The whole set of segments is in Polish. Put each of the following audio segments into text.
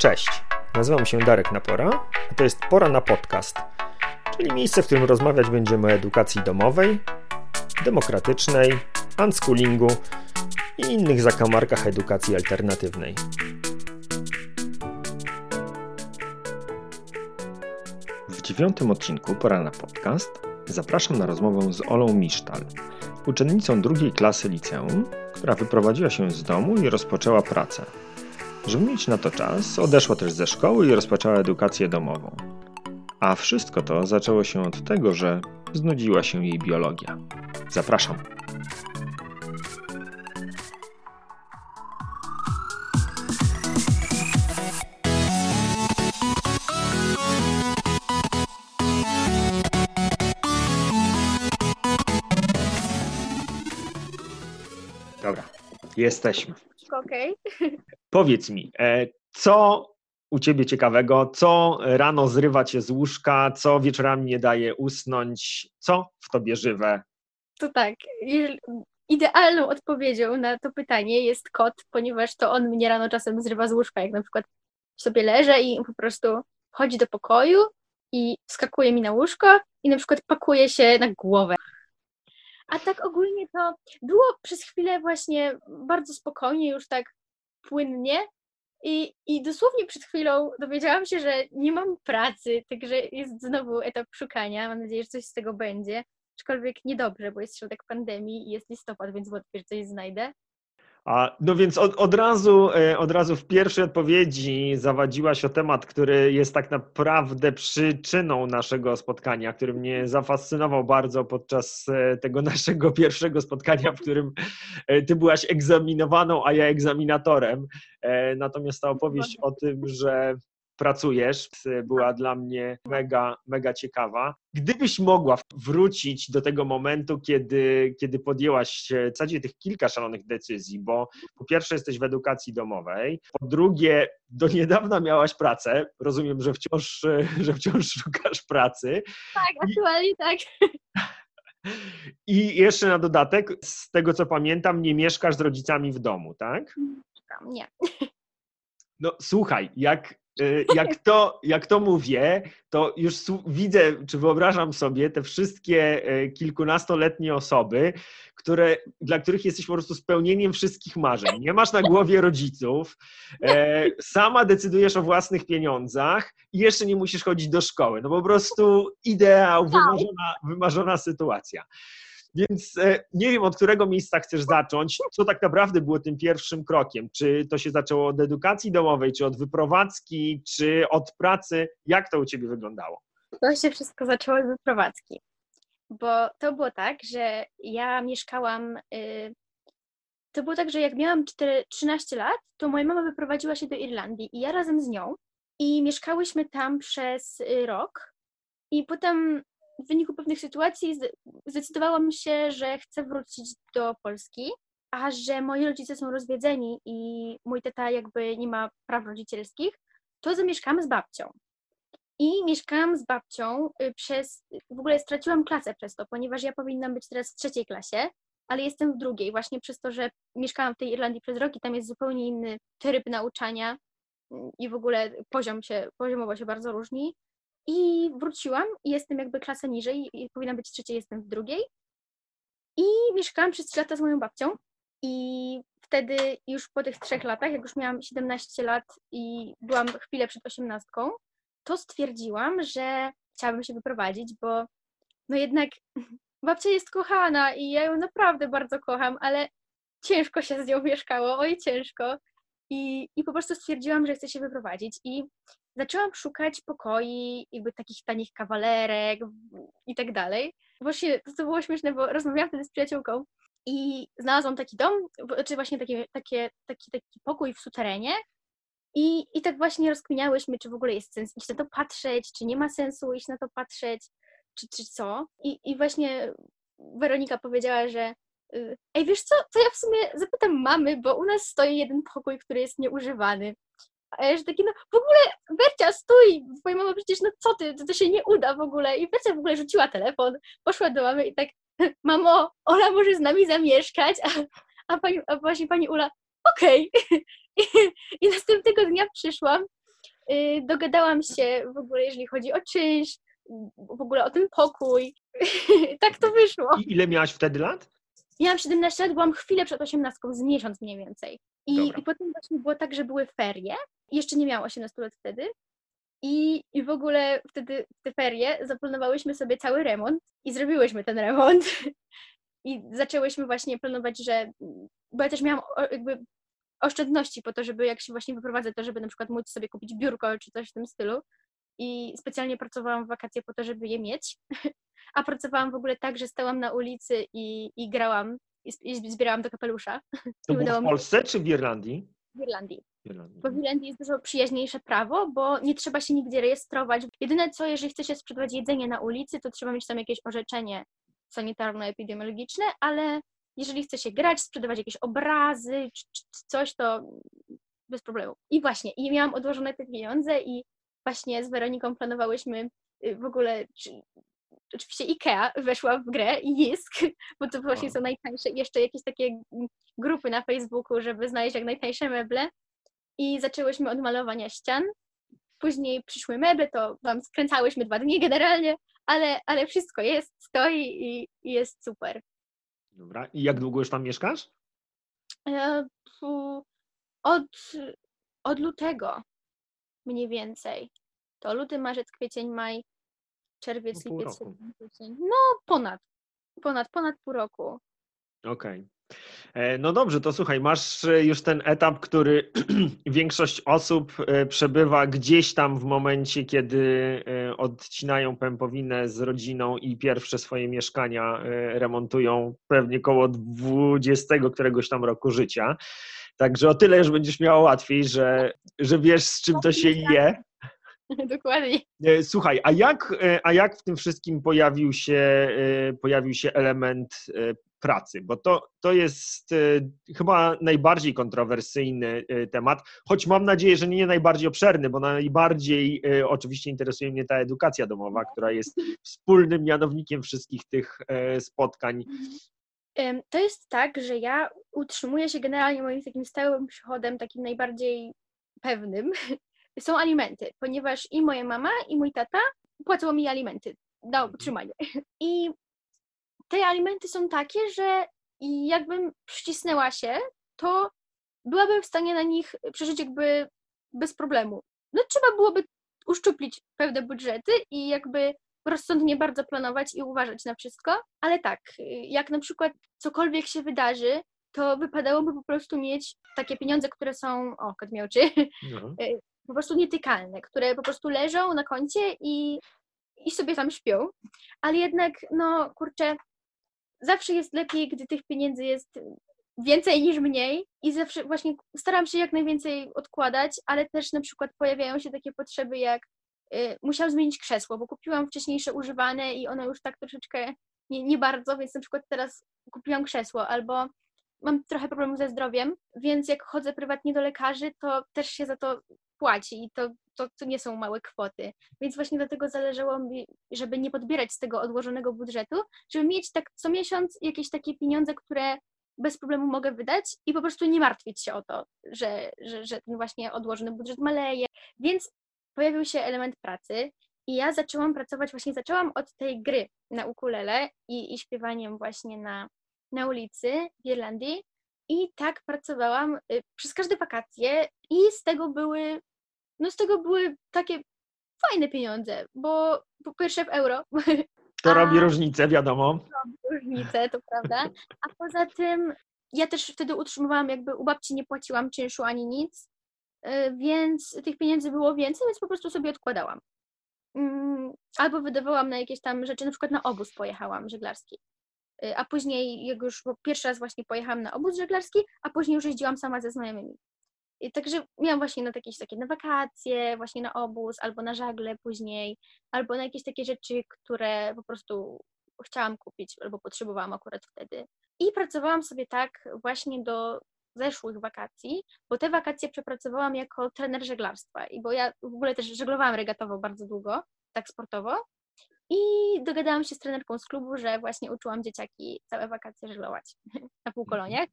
Cześć, nazywam się Darek Napora, a to jest Pora na Podcast, czyli miejsce, w którym rozmawiać będziemy o edukacji domowej, demokratycznej, unschoolingu i innych zakamarkach edukacji alternatywnej. W dziewiątym odcinku Pora na Podcast zapraszam na rozmowę z Olą Misztal, uczennicą drugiej klasy liceum, która wyprowadziła się z domu i rozpoczęła pracę. Żeby mieć na to czas, odeszła też ze szkoły i rozpoczęła edukację domową. A wszystko to zaczęło się od tego, że znudziła się jej biologia. Zapraszam. Dobra, jesteśmy. Okej. Powiedz mi, e, co u ciebie ciekawego, co rano zrywa cię z łóżka, co wieczorami nie daje usnąć, co w tobie żywe? To tak. Idealną odpowiedzią na to pytanie jest kot, ponieważ to on mnie rano czasem zrywa z łóżka, jak na przykład sobie leżę i po prostu chodzi do pokoju i skakuje mi na łóżko i na przykład pakuje się na głowę. A tak ogólnie to było przez chwilę właśnie bardzo spokojnie, już tak płynnie. I, I dosłownie przed chwilą dowiedziałam się, że nie mam pracy, także jest znowu etap szukania. Mam nadzieję, że coś z tego będzie. Aczkolwiek niedobrze, bo jest środek pandemii i jest listopad, więc wątpię, że coś znajdę. A, no więc od, od, razu, e, od razu w pierwszej odpowiedzi zawadziłaś o temat, który jest tak naprawdę przyczyną naszego spotkania, który mnie zafascynował bardzo podczas e, tego naszego pierwszego spotkania, w którym e, ty byłaś egzaminowaną, a ja egzaminatorem. Natomiast ta opowieść o tym, że pracujesz, e, była dla mnie mega, mega ciekawa. Gdybyś mogła wrócić do tego momentu, kiedy, kiedy podjęłaś e, w zasadzie tych kilka szalonych decyzji, bo po pierwsze jesteś w edukacji domowej, po drugie do niedawna miałaś pracę, rozumiem, że wciąż, e, że wciąż szukasz pracy Tak, aktualnie tak. i jeszcze na dodatek, z tego co pamiętam, nie mieszkasz z rodzicami w domu, tak? Nie. No słuchaj, jak, jak, to, jak to mówię, to już widzę, czy wyobrażam sobie te wszystkie y, kilkunastoletnie osoby, które, dla których jesteś po prostu spełnieniem wszystkich marzeń. Nie masz na głowie rodziców, e, sama decydujesz o własnych pieniądzach i jeszcze nie musisz chodzić do szkoły. No po prostu ideał, wymarzona, wymarzona sytuacja. Więc e, nie wiem, od którego miejsca chcesz zacząć, co tak naprawdę było tym pierwszym krokiem. Czy to się zaczęło od edukacji domowej, czy od wyprowadzki, czy od pracy? Jak to u ciebie wyglądało? To się wszystko zaczęło od wyprowadzki. Bo to było tak, że ja mieszkałam. y, To było tak, że jak miałam 4, 13 lat, to moja mama wyprowadziła się do Irlandii i ja razem z nią. I mieszkałyśmy tam przez y, rok. I potem w wyniku pewnych sytuacji zde- zdecydowałam się, że chcę wrócić do Polski, a że moi rodzice są rozwiedzeni i mój tata jakby nie ma praw rodzicielskich, to zamieszkałam z babcią. I mieszkałam z babcią y, przez, w ogóle straciłam klasę przez to, ponieważ ja powinnam być teraz w trzeciej klasie, ale jestem w drugiej, właśnie przez to, że mieszkałam w tej Irlandii przez rok i tam jest zupełnie inny tryb nauczania mm, i w ogóle poziom się, poziomowo się bardzo różni. I wróciłam i jestem jakby klasę niżej i powinnam być w trzeciej, jestem w drugiej. I mieszkałam przez 3 lata z moją babcią i wtedy już po tych trzech latach, jak już miałam 17 lat i byłam chwilę przed osiemnastką, to stwierdziłam, że chciałabym się wyprowadzić, bo no jednak babcia jest kochana i ja ją naprawdę bardzo kocham, ale ciężko się z nią mieszkało, oj ciężko. I, I po prostu stwierdziłam, że chcę się wyprowadzić i zaczęłam szukać pokoi, jakby takich tanich kawalerek i tak dalej. Właśnie to, to było śmieszne, bo rozmawiałam wtedy z przyjaciółką i znalazłam taki dom, czy właśnie taki, takie, taki, taki pokój w suterenie i, I tak właśnie rozkminiałyśmy, czy w ogóle jest sens iść na to patrzeć, czy nie ma sensu iść na to patrzeć, czy, czy co. I, I właśnie Weronika powiedziała, że y, ej, wiesz co, to ja w sumie zapytam mamy, bo u nas stoi jeden pokój, który jest nieużywany. Że taki, no w ogóle Bercia, stój! Twoja mama przecież, no co ty, to, to się nie uda w ogóle. I Bercia w ogóle rzuciła telefon, poszła do mamy i tak, mamo, Ola może z nami zamieszkać, a, a, pani, a właśnie pani Ula, okej. I, I następnego dnia przyszłam y, dogadałam się w ogóle, jeżeli chodzi o czynsz, w ogóle o ten pokój. tak to wyszło. I ile miałaś wtedy lat? Miałam 17 lat, byłam chwilę przed 18, z miesiąc mniej więcej. I. I potem właśnie było tak, że były ferie. Jeszcze nie miałam 18 lat wtedy. I, I w ogóle wtedy w te ferie zaplanowałyśmy sobie cały remont i zrobiłyśmy ten remont. I zaczęłyśmy właśnie planować, że. Bo ja też miałam jakby oszczędności po to, żeby jak się właśnie wyprowadzę, to żeby na przykład móc sobie kupić biurko czy coś w tym stylu. I specjalnie pracowałam w wakacje po to, żeby je mieć. A pracowałam w ogóle tak, że stałam na ulicy i, i grałam i, zbierałam do kapelusza To było w Polsce czy w Irlandii? w Irlandii. Irlandii. Bo w Irlandii jest dużo przyjaźniejsze prawo, bo nie trzeba się nigdzie rejestrować. Jedyne co, jeżeli chce się sprzedawać jedzenie na ulicy, to trzeba mieć tam jakieś orzeczenie sanitarno-epidemiologiczne, ale jeżeli chce się grać, sprzedawać jakieś obrazy czy, czy czy coś, to bez problemu. I właśnie, i miałam odłożone te pieniądze i właśnie z Weroniką planowałyśmy y, w ogóle, czy, oczywiście IKEA weszła w grę i Jisk, bo to właśnie są najtańsze jeszcze jakieś takie grupy na Facebooku, żeby znaleźć jak najtańsze meble i zaczęłyśmy od malowania ścian. Później przyszły meble, to wam skręcałyśmy dwa dni generalnie, ale, ale wszystko jest, stoi i, i jest super. Dobra. I jak długo już tam mieszkasz? E, Od, od lutego mniej więcej. To luty, marzec, kwiecień, maj, czerwiec, No lipiec, sierpień. No ponad, ponad, ponad pół roku. Okej. E, No dobrze, to słuchaj, masz e, już ten etap, który większość osób e, przebywa gdzieś tam w momencie, kiedy odcinają pępowinę z rodziną i pierwsze swoje mieszkania remontują pewnie koło 20 któregoś tam roku życia. Także o tyle już będziesz miała łatwiej, że, że wiesz z czym to się je. Dokładnie. E, Słuchaj, a jak, e, a jak w tym wszystkim pojawił się, e, pojawił się element pracy? Bo to, to jest chyba najbardziej kontrowersyjny temat, choć mam nadzieję, że nie najbardziej obszerny, bo najbardziej oczywiście interesuje mnie ta edukacja domowa, która jest wspólnym mianownikiem wszystkich tych spotkań. To jest tak, że ja utrzymuję się generalnie moim takim stałym przychodem, takim najbardziej pewnym, są alimenty, ponieważ i moja mama, i mój tata płacą mi alimenty na utrzymanie. I te alimenty są takie, że jakbym przycisnęła się, to byłabym w stanie na nich przeżyć jakby bez problemu. No trzeba byłoby uszczuplić pewne budżety i jakby rozsądnie bardzo planować i uważać na wszystko, ale tak, jak na przykład cokolwiek się wydarzy, to wypadałoby po prostu mieć takie pieniądze, które są, o, kot miałczy, No. po prostu nietykalne, które po prostu leżą na koncie i, i sobie tam śpią. Ale jednak, no kurczę, zawsze jest lepiej, gdy tych pieniędzy jest więcej niż mniej i zawsze właśnie staram się jak najwięcej odkładać, ale też na przykład pojawiają się takie potrzeby jak y, musiałam zmienić krzesło, bo kupiłam wcześniejsze używane i ono już tak troszeczkę nie, nie bardzo, więc na przykład teraz kupiłam krzesło albo mam trochę problemów ze zdrowiem, więc jak chodzę prywatnie do lekarzy, to też się za to płaci i to, to, to nie są małe kwoty. Więc właśnie dlatego zależało mi, żeby nie podbierać z tego odłożonego budżetu, żeby mieć tak co miesiąc jakieś takie pieniądze, które bez problemu mogę wydać i po prostu nie martwić się o to, że, że, że ten właśnie odłożony budżet maleje. Więc pojawił się element pracy i ja zaczęłam pracować, właśnie zaczęłam od tej gry na ukulele i, i śpiewaniem właśnie na, na ulicy w Irlandii i tak pracowałam y, przez każde wakacje i z tego były, no z tego były takie fajne pieniądze, bo po pierwsze w euro, To A- robi różnicę, wiadomo. różnice, to prawda, a poza tym ja też wtedy utrzymywałam, jakby u babci nie płaciłam czynszu ani nic, y, więc tych pieniędzy było więcej, więc po prostu sobie odkładałam. Mm, Albo wydawałam na jakieś tam rzeczy, na przykład na obóz pojechałam żeglarski. Y, A później, jak już, bo pierwszy raz właśnie pojechałam na obóz żeglarski, a później już jeździłam sama ze znajomymi. I także miałam właśnie na jakieś takie na wakacje, właśnie na obóz, albo na żagle później, albo na jakieś takie rzeczy, które po prostu chciałam kupić, albo potrzebowałam akurat wtedy. I pracowałam sobie tak właśnie do zeszłych wakacji, bo te wakacje przepracowałam jako trener żeglarstwa. I bo ja w ogóle też żeglowałam regatowo bardzo długo, tak sportowo. I dogadałam się z trenerką z klubu, że właśnie uczyłam dzieciaki całe wakacje żeglować na półkoloniach.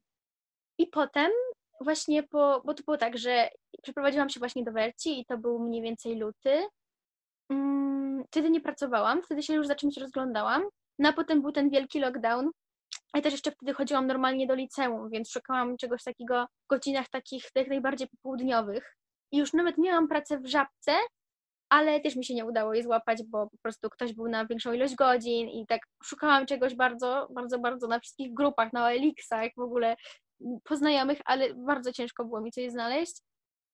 I potem właśnie po, bo to było tak, że przeprowadziłam się właśnie do Werci i to był mniej więcej luty. Mm, Wtedy nie pracowałam, wtedy się już za czymś rozglądałam. No a potem był ten wielki lockdown. Ja też jeszcze wtedy chodziłam normalnie do liceum, więc szukałam czegoś takiego w godzinach takich jak najbardziej popołudniowych. I już nawet miałam pracę w żabce, ale też mi się nie udało jej złapać, bo po prostu ktoś był na większą ilość godzin i tak szukałam czegoś bardzo, bardzo, bardzo na wszystkich grupach, na Elixach, w ogóle poznajomych, ale bardzo ciężko było mi coś znaleźć.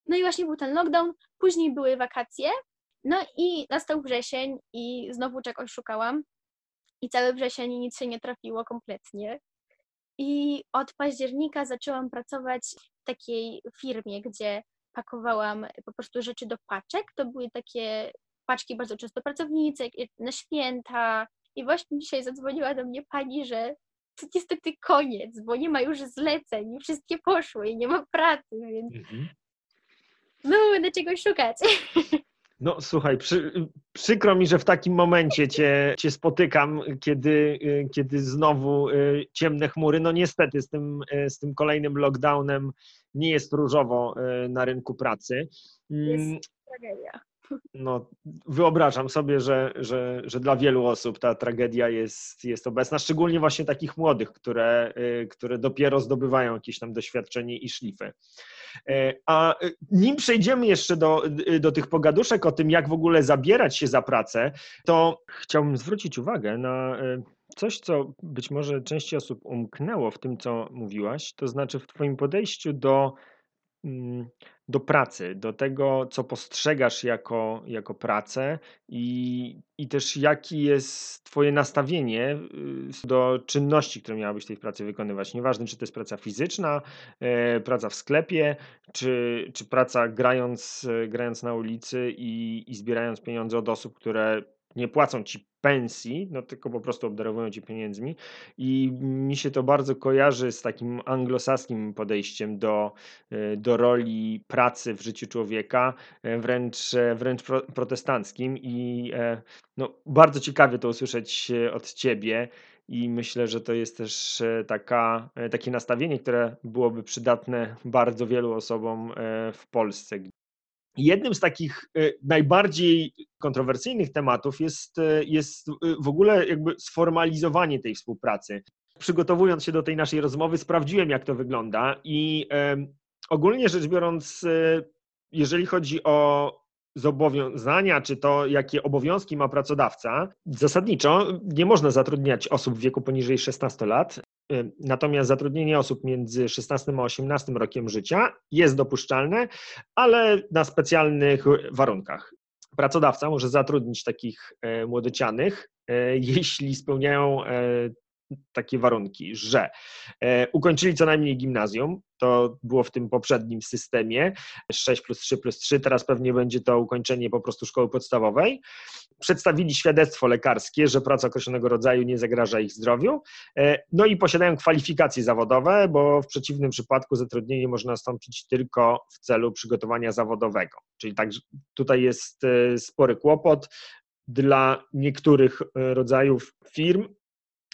No i właśnie był ten lockdown, później były wakacje, no i nastał wrzesień i znowu czegoś szukałam i cały wrzesień nic się nie trafiło kompletnie. I od października zaczęłam pracować w takiej firmie, gdzie pakowałam po prostu rzeczy do paczek. To były takie paczki bardzo często pracownicy na święta. I właśnie dzisiaj zadzwoniła do mnie pani, że to niestety koniec, bo nie ma już zleceń, wszystkie poszły i nie ma pracy, więc Mhm. no będę czegoś szukać. No słuchaj, przy, przykro mi, że w takim momencie cię, cię spotykam, kiedy, y, kiedy znowu y, ciemne chmury. No niestety z tym, y, z tym kolejnym lockdownem nie jest różowo na rynku pracy. Mm, Jest tragedia. No, wyobrażam sobie, że, że, że dla wielu osób ta tragedia jest, jest obecna, szczególnie właśnie takich młodych, które, y, które dopiero zdobywają jakieś tam doświadczenie i szlify. E, A y, nim przejdziemy jeszcze do, y, do tych pogaduszek o tym, jak w ogóle zabierać się za pracę, to chciałbym zwrócić uwagę na coś, co być może części osób umknęło w tym, co mówiłaś, to znaczy w Twoim podejściu do mm, do pracy, do tego, co postrzegasz jako, jako pracę i, i też jakie jest Twoje nastawienie y, do czynności, które miałabyś w tej pracy wykonywać. Nieważne, czy to jest praca fizyczna, e, praca w sklepie, czy, czy praca grając, e, grając na ulicy i, i zbierając pieniądze od osób, które nie płacą Ci pensji, no tylko po prostu obdarowują Cię pieniędzmi. I mi się to bardzo kojarzy z takim anglosaskim podejściem do, e, do roli pracy w życiu człowieka, e, wręcz, e, wręcz pro, protestanckim. I no, bardzo ciekawie to usłyszeć od Ciebie. I myślę, że to jest też taka, takie nastawienie, które byłoby przydatne bardzo wielu osobom w Polsce. Jednym z takich e, najbardziej kontrowersyjnych tematów jest, e, jest e, w ogóle jakby sformalizowanie tej współpracy. Przygotowując się do tej naszej rozmowy, sprawdziłem, jak to wygląda i ogólnie rzecz biorąc, jeżeli chodzi o zobowiązania, czy to jakie obowiązki ma pracodawca, zasadniczo nie można zatrudniać osób w wieku poniżej 16 lat. E, Natomiast zatrudnienie osób między 16 a 18 rokiem życia jest dopuszczalne, ale na specjalnych warunkach. Pracodawca może zatrudnić takich e, młodocianych, e, jeśli spełniają e, takie warunki, że e, ukończyli co najmniej gimnazjum, to było w tym poprzednim systemie 6 plus 3 plus 3, teraz pewnie będzie to ukończenie po prostu szkoły podstawowej. Przedstawili świadectwo lekarskie, że praca określonego rodzaju nie zagraża ich zdrowiu, e, no i posiadają kwalifikacje zawodowe, bo w przeciwnym przypadku zatrudnienie może nastąpić tylko w celu przygotowania zawodowego. Czyli tak, tutaj jest e, spory kłopot dla niektórych rodzajów firm,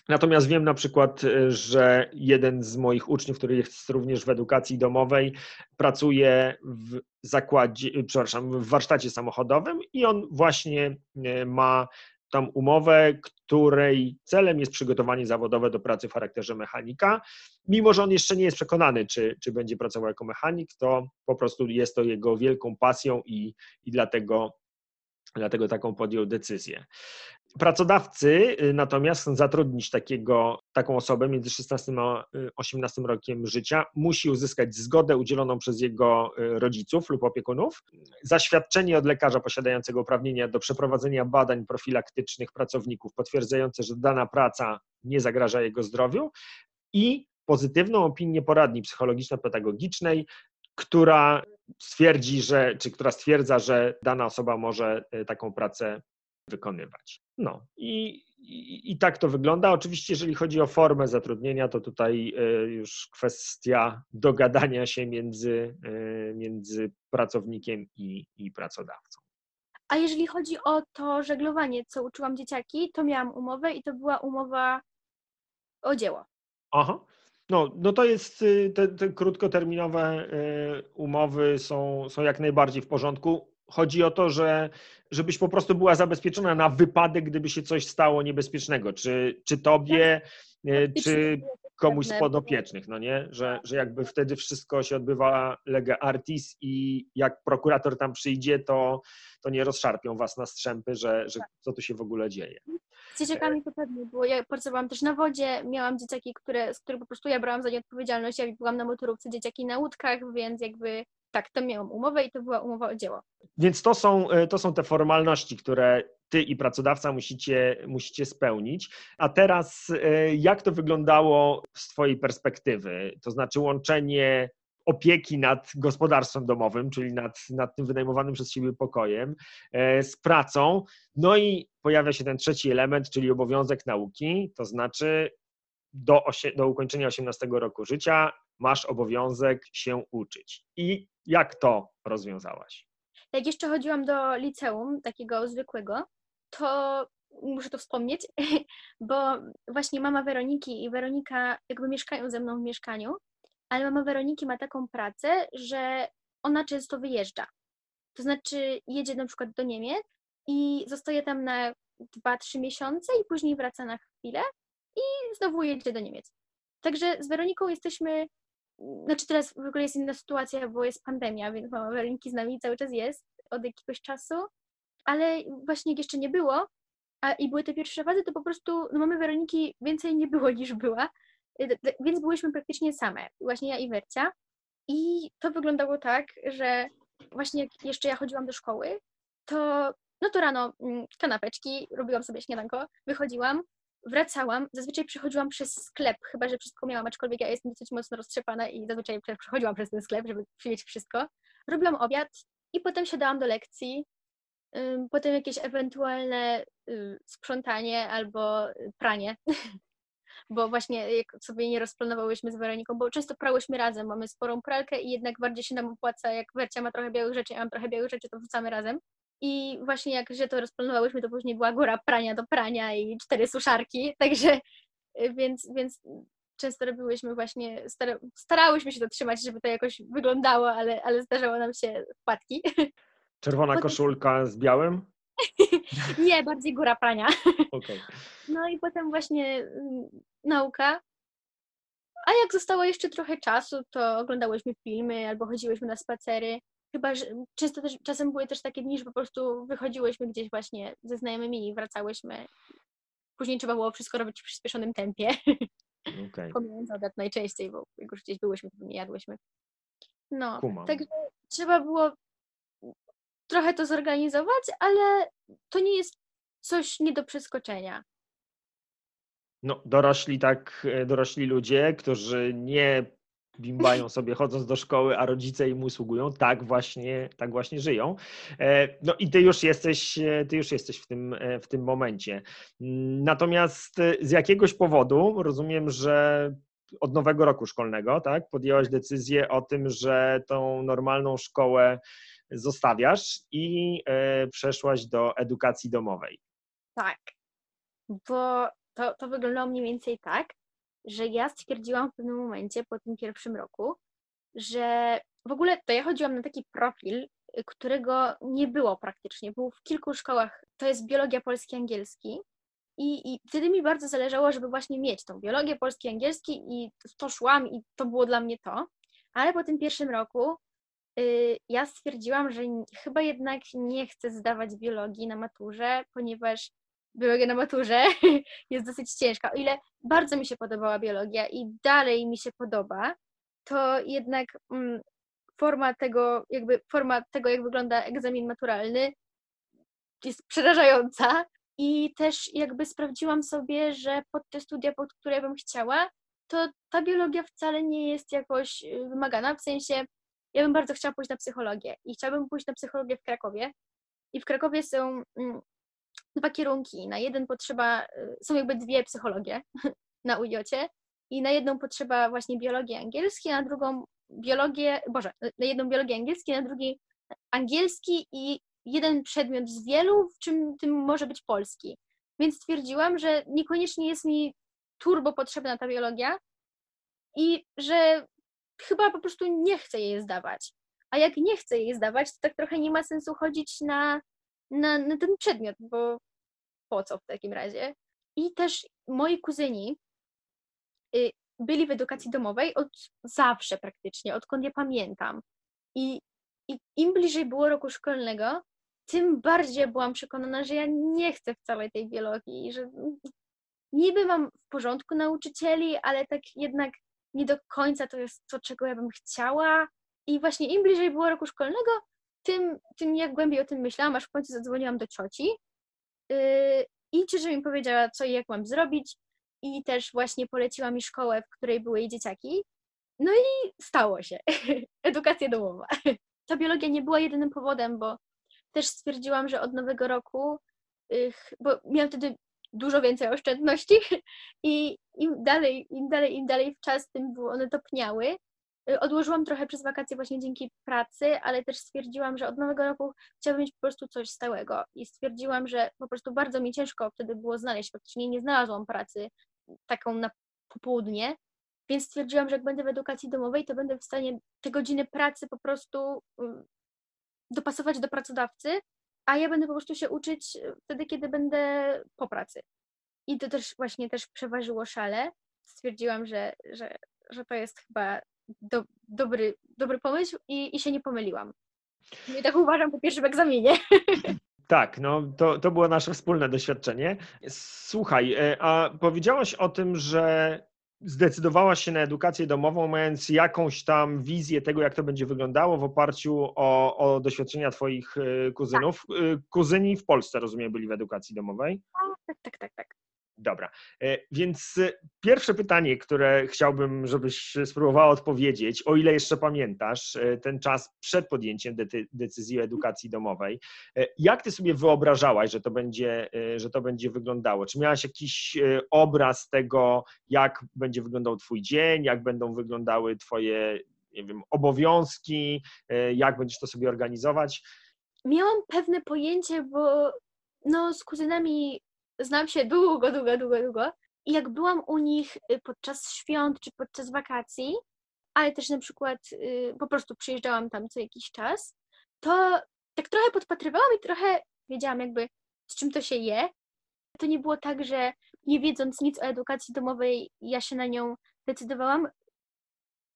Natomiast wiem na przykład, y, że jeden z moich uczniów, który jest również w edukacji domowej, pracuje w zakładzie, y, przepraszam, w warsztacie samochodowym i on właśnie y, ma tam umowę, której celem jest przygotowanie zawodowe do pracy w charakterze mechanika. Mimo, że on jeszcze nie jest przekonany, czy, czy będzie pracował jako mechanik, to po prostu jest to jego wielką pasją i, i dlatego, dlatego taką podjął decyzję. Pracodawcy y, natomiast zatrudnić takiego, taką osobę między 16 a y, 18 rokiem życia, musi uzyskać zgodę udzieloną przez jego y, rodziców lub opiekunów, zaświadczenie od lekarza posiadającego uprawnienia do przeprowadzenia badań profilaktycznych pracowników potwierdzające, że dana praca nie zagraża jego zdrowiu i pozytywną opinię poradni psychologiczno-pedagogicznej, która stwierdzi, że, czy która stwierdza, że dana osoba może y, taką pracę wykonywać. No i, i, i tak to wygląda. Oczywiście, jeżeli chodzi o formę zatrudnienia, to tutaj y, już kwestia dogadania się między, y, między pracownikiem i, i pracodawcą. A jeżeli chodzi o to żeglowanie, co uczyłam dzieciaki, to miałam umowę i to była umowa o dzieło. Aha. No, no to jest, y, te, te krótkoterminowe y, umowy są, są jak najbardziej w porządku. Chodzi o to, że żebyś po prostu była zabezpieczona na wypadek, gdyby się coś stało niebezpiecznego, czy, czy tobie, y, czy komuś z podopiecznych, no nie? Że, że jakby wtedy wszystko się odbywa lege artis i jak prokurator tam przyjdzie, to, to nie rozszarpią was na strzępy, że, że co tu się w ogóle dzieje. Z dzieciakami to pewnie było. Ja pracowałam też na wodzie, miałam dzieciaki, które, z których po prostu ja brałam za nie odpowiedzialność. Ja byłam na motorówce, dzieciaki na łódkach, więc jakby tak, to miałam umowę i to była umowa o dzieło. Więc to są, e, to są te formalności, które ty i pracodawca musicie, musicie spełnić. A teraz, e, jak to wyglądało z Twojej perspektywy? To znaczy łączenie opieki nad gospodarstwem domowym, czyli nad, nad tym wynajmowanym przez siebie pokojem, e, z pracą. No i pojawia się ten trzeci element, czyli obowiązek nauki, to znaczy do, do ukończenia 18 roku życia masz obowiązek się uczyć. I jak to rozwiązałaś? Jak jeszcze chodziłam do liceum, takiego zwykłego, to muszę to wspomnieć, bo właśnie mama Weroniki i Weronika jakby mieszkają ze mną w mieszkaniu, ale mama Weroniki ma taką pracę, że ona często wyjeżdża. To znaczy jedzie na przykład do Niemiec i zostaje tam na 2-3 miesiące i później wraca na chwilę i znowu jedzie do Niemiec. Także z Weroniką jesteśmy, znaczy teraz w ogóle jest inna sytuacja, bo jest pandemia, więc mama Weroniki z nami cały czas jest od jakiegoś czasu, ale właśnie jak jeszcze nie było a, i były te pierwsze fazy, to po prostu no mamy Weroniki więcej nie było niż była, y, więc byłyśmy praktycznie same, właśnie ja i Wercia. I to wyglądało tak, że właśnie jak jeszcze ja chodziłam do szkoły, to no to rano mm, kanapeczki, robiłam sobie śniadanko, wychodziłam, wracałam, zazwyczaj przechodziłam przez sklep, chyba że wszystko miałam, aczkolwiek ja jestem dosyć mocno roztrzepana i zazwyczaj przechodziłam przez ten sklep, żeby przyjąć wszystko. Robiłam obiad i potem siadałam do lekcji, potem jakieś ewentualne y, sprzątanie albo pranie, bo właśnie jak sobie nie rozplanowałyśmy z Weroniką, bo często prałyśmy razem, mamy sporą pralkę i jednak bardziej się nam opłaca, jak Wercia ma trochę białych rzeczy, ja mam trochę białych rzeczy, to wrzucamy razem. I właśnie jak że to rozplanowałyśmy, to później była góra prania do prania i cztery suszarki, także y, więc, więc często robiłyśmy właśnie, starałyśmy się to trzymać, żeby to jakoś wyglądało, ale, ale zdarzało nam się wpadki. Czerwona potem... koszulka z białym? Nie, bardziej góra prania. Okay. No i potem właśnie mm, nauka. A jak zostało jeszcze trochę czasu, to oglądałyśmy filmy albo chodziłyśmy na spacery. Chyba, że często też, czasem były też takie dni, że po prostu wychodziłyśmy gdzieś właśnie ze znajomymi i wracałyśmy. Później trzeba było wszystko robić w przyspieszonym tempie. Okay. Pomijając obiad najczęściej, bo jak już gdzieś byłyśmy, to nie jadłyśmy. No, Kumam. także trzeba było trochę to zorganizować, ale to nie jest coś nie do przeskoczenia. No, dorośli tak, e, dorośli ludzie, którzy nie bimbają sobie chodząc do szkoły, a rodzice im usługują, tak właśnie, tak właśnie żyją. E, no i ty już jesteś, e, ty już jesteś w tym, w tym momencie. Natomiast z jakiegoś powodu rozumiem, że od nowego roku szkolnego, tak, podjęłaś decyzję o tym, że tą normalną szkołę zostawiasz i e, przeszłaś do edukacji domowej. Tak, bo to, to wyglądało mniej więcej tak, że ja stwierdziłam w pewnym momencie po tym pierwszym roku, że w ogóle to ja chodziłam na taki profil, którego nie było praktycznie. Był w kilku szkołach. To jest biologia polski angielski. I, I wtedy mi bardzo zależało, żeby właśnie mieć tą biologię polski angielski i w to szłam i to było dla mnie to. Ale po tym pierwszym roku Y, ja stwierdziłam, że chyba jednak nie chcę zdawać biologii na maturze, ponieważ biologia na maturze jest dosyć ciężka. O ile bardzo mi się podobała biologia i dalej mi się podoba, to jednak mm, forma tego, jakby forma tego, jak wygląda egzamin maturalny, jest przerażająca. I też jakby sprawdziłam sobie, że pod te studia, pod które bym chciała, to ta biologia wcale nie jest jakoś y, wymagana, w sensie ja bym bardzo chciała pójść na psychologię i chciałabym pójść na psychologię w Krakowie. I w Krakowie są mm, dwa kierunki. Na jeden potrzeba, y, są jakby dwie psychologie na UJOcie i na jedną potrzeba właśnie biologii angielskiej, na drugą biologię, boże, na jedną biologię angielskiej, na drugi angielski i jeden przedmiot z wielu, w czym tym może być polski. Więc stwierdziłam, że niekoniecznie jest mi turbo potrzebna ta biologia, i że chyba po prostu nie chcę jej zdawać. A jak nie chcę jej zdawać, to tak trochę nie ma sensu chodzić na, na, na ten przedmiot, bo po co w takim razie? I też moi kuzyni y, byli w edukacji domowej od zawsze praktycznie, odkąd ja pamiętam. I, I im bliżej było roku szkolnego, tym bardziej byłam przekonana, że ja nie chcę wcale tej biologii, że niby mam w porządku nauczycieli, ale tak jednak nie do końca to jest to, czego ja bym chciała. I właśnie im bliżej było roku szkolnego, tym, tym jak głębiej o tym myślałam, aż w końcu zadzwoniłam do cioci i ciocia mi powiedziała, co i jak mam zrobić i też właśnie poleciła mi szkołę, w której były jej dzieciaki. No i stało się. Edukacja domowa. Ta biologia nie była jedynym powodem, bo też stwierdziłam, że od nowego roku, bo miałam wtedy dużo więcej oszczędności i im dalej, im dalej, im dalej w czas, tym one topniały. Y, odłożyłam trochę przez wakacje właśnie dzięki pracy, ale też stwierdziłam, że od nowego roku chciałabym mieć po prostu coś stałego i stwierdziłam, że po prostu bardzo mi ciężko wtedy było znaleźć, faktycznie nie znalazłam pracy taką na popołudnie, więc stwierdziłam, że jak będę w edukacji domowej, to będę w stanie te godziny pracy po prostu y, dopasować do pracodawcy, a ja będę po prostu się uczyć wtedy, kiedy będę po pracy. I to też właśnie też przeważyło szale. Stwierdziłam, że, że, że to jest chyba do, dobry, dobry pomysł i, i się nie pomyliłam. No I tak uważam po pierwszym egzaminie. Tak, no to, to było nasze wspólne doświadczenie. Słuchaj, e, a powiedziałaś o tym, że zdecydowałaś się na edukację domową, mając jakąś tam wizję tego, jak to będzie wyglądało w oparciu o, o doświadczenia Twoich e, kuzynów. Tak. Kuzyni w Polsce, rozumiem, byli w edukacji domowej? Tak, tak, tak, tak. Dobra, e, więc e, pierwsze pytanie, które chciałbym, żebyś spróbowała odpowiedzieć, o ile jeszcze pamiętasz e, ten czas przed podjęciem decyzji o edukacji domowej, jak ty sobie wyobrażałaś, że to będzie, że to będzie wyglądało? Czy miałaś jakiś obraz tego, jak będzie wyglądał twój dzień, jak będą wyglądały twoje, nie wiem, obowiązki, jak będziesz to sobie organizować? Miałam pewne pojęcie, bo no, z kuzynami znam się długo, długo, długo, długo. I jak byłam u nich y, podczas świąt czy podczas wakacji, ale też na przykład y, po prostu przyjeżdżałam tam co jakiś czas, to tak trochę podpatrywałam i trochę wiedziałam jakby z czym to się je. To nie było tak, że nie wiedząc nic o edukacji domowej, ja się na nią decydowałam.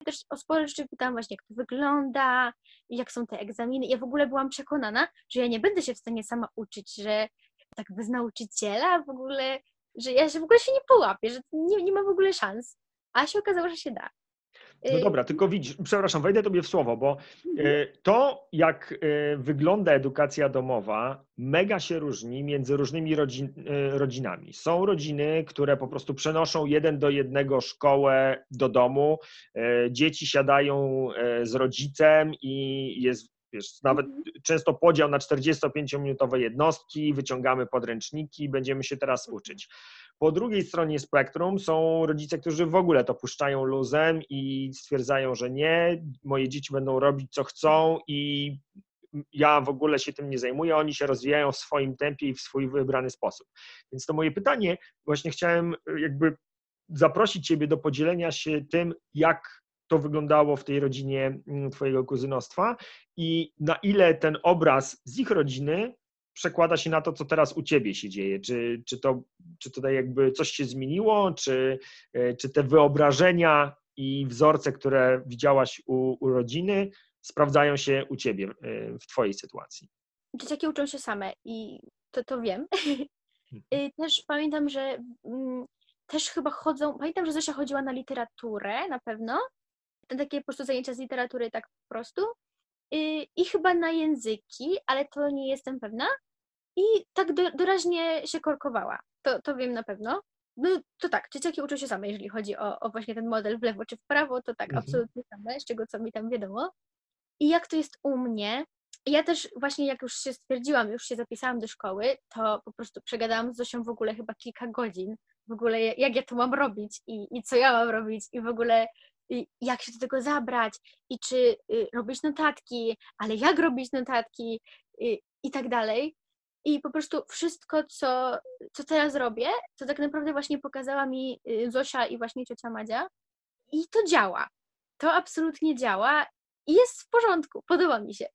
Też o spore rzeczy pytałam właśnie, jak to wygląda, jak są te egzaminy. Ja w ogóle byłam przekonana, że ja nie będę się w stanie sama uczyć, że tak bez nauczyciela w ogóle, że ja się w ogóle się nie połapię, że nie, nie ma w ogóle szans. A się okazało, że się da. No y, dobra, tylko widzisz, przepraszam, wejdę tobie w słowo, bo mhm. y, to, jak y, wygląda edukacja domowa, mega się różni między różnymi rodzin, rodzinami. Są rodziny, które po prostu przenoszą jeden do jednego szkołę do domu, dzieci siadają z rodzicem i jest Wiesz, nawet mhm. często podział na 45-minutowe jednostki, wyciągamy podręczniki, będziemy się teraz uczyć. Po drugiej stronie spektrum są rodzice, którzy w ogóle to puszczają luzem i stwierdzają, że nie, moje dzieci będą robić co chcą i ja w ogóle się tym nie zajmuję, oni się rozwijają w swoim tempie i w swój wybrany sposób. Więc to moje pytanie, właśnie chciałem jakby zaprosić Ciebie do podzielenia się tym, jak to wyglądało w tej rodzinie mm, Twojego kuzynostwa i na ile ten obraz z ich rodziny przekłada się na to, co teraz u Ciebie się dzieje. Czy, czy, to, czy tutaj jakby coś się zmieniło, czy, e, czy te wyobrażenia i wzorce, które widziałaś u, u rodziny, sprawdzają się u Ciebie e, w Twojej sytuacji? Dzieciaki uczą się same i to, to wiem. Mhm. Też pamiętam, że mm, też chyba chodzą, pamiętam, że Zosia chodziła na literaturę na pewno takie po prostu zajęcia z literatury tak po prostu. I, i chyba na języki, ale to nie jestem pewna. I tak do, doraźnie się korkowała. To, to wiem na pewno. No to tak, dzieciaki uczą się same, jeżeli chodzi o, o właśnie ten model w lewo czy w prawo, to tak, mhm. absolutnie same, z czego co mi tam wiadomo. I jak to jest u mnie, ja też właśnie jak już się stwierdziłam, już się zapisałam do szkoły, to po prostu przegadałam z Zosią w ogóle chyba kilka godzin, w ogóle jak ja to mam robić i, i co ja mam robić i w ogóle jak się do tego zabrać i czy y, robić notatki, ale jak robić notatki y, i tak dalej. I po prostu wszystko, co, co teraz robię, to tak naprawdę właśnie pokazała mi y, Zosia i właśnie ciocia Madzia. i to działa. To absolutnie działa i jest w porządku. Podoba mi się.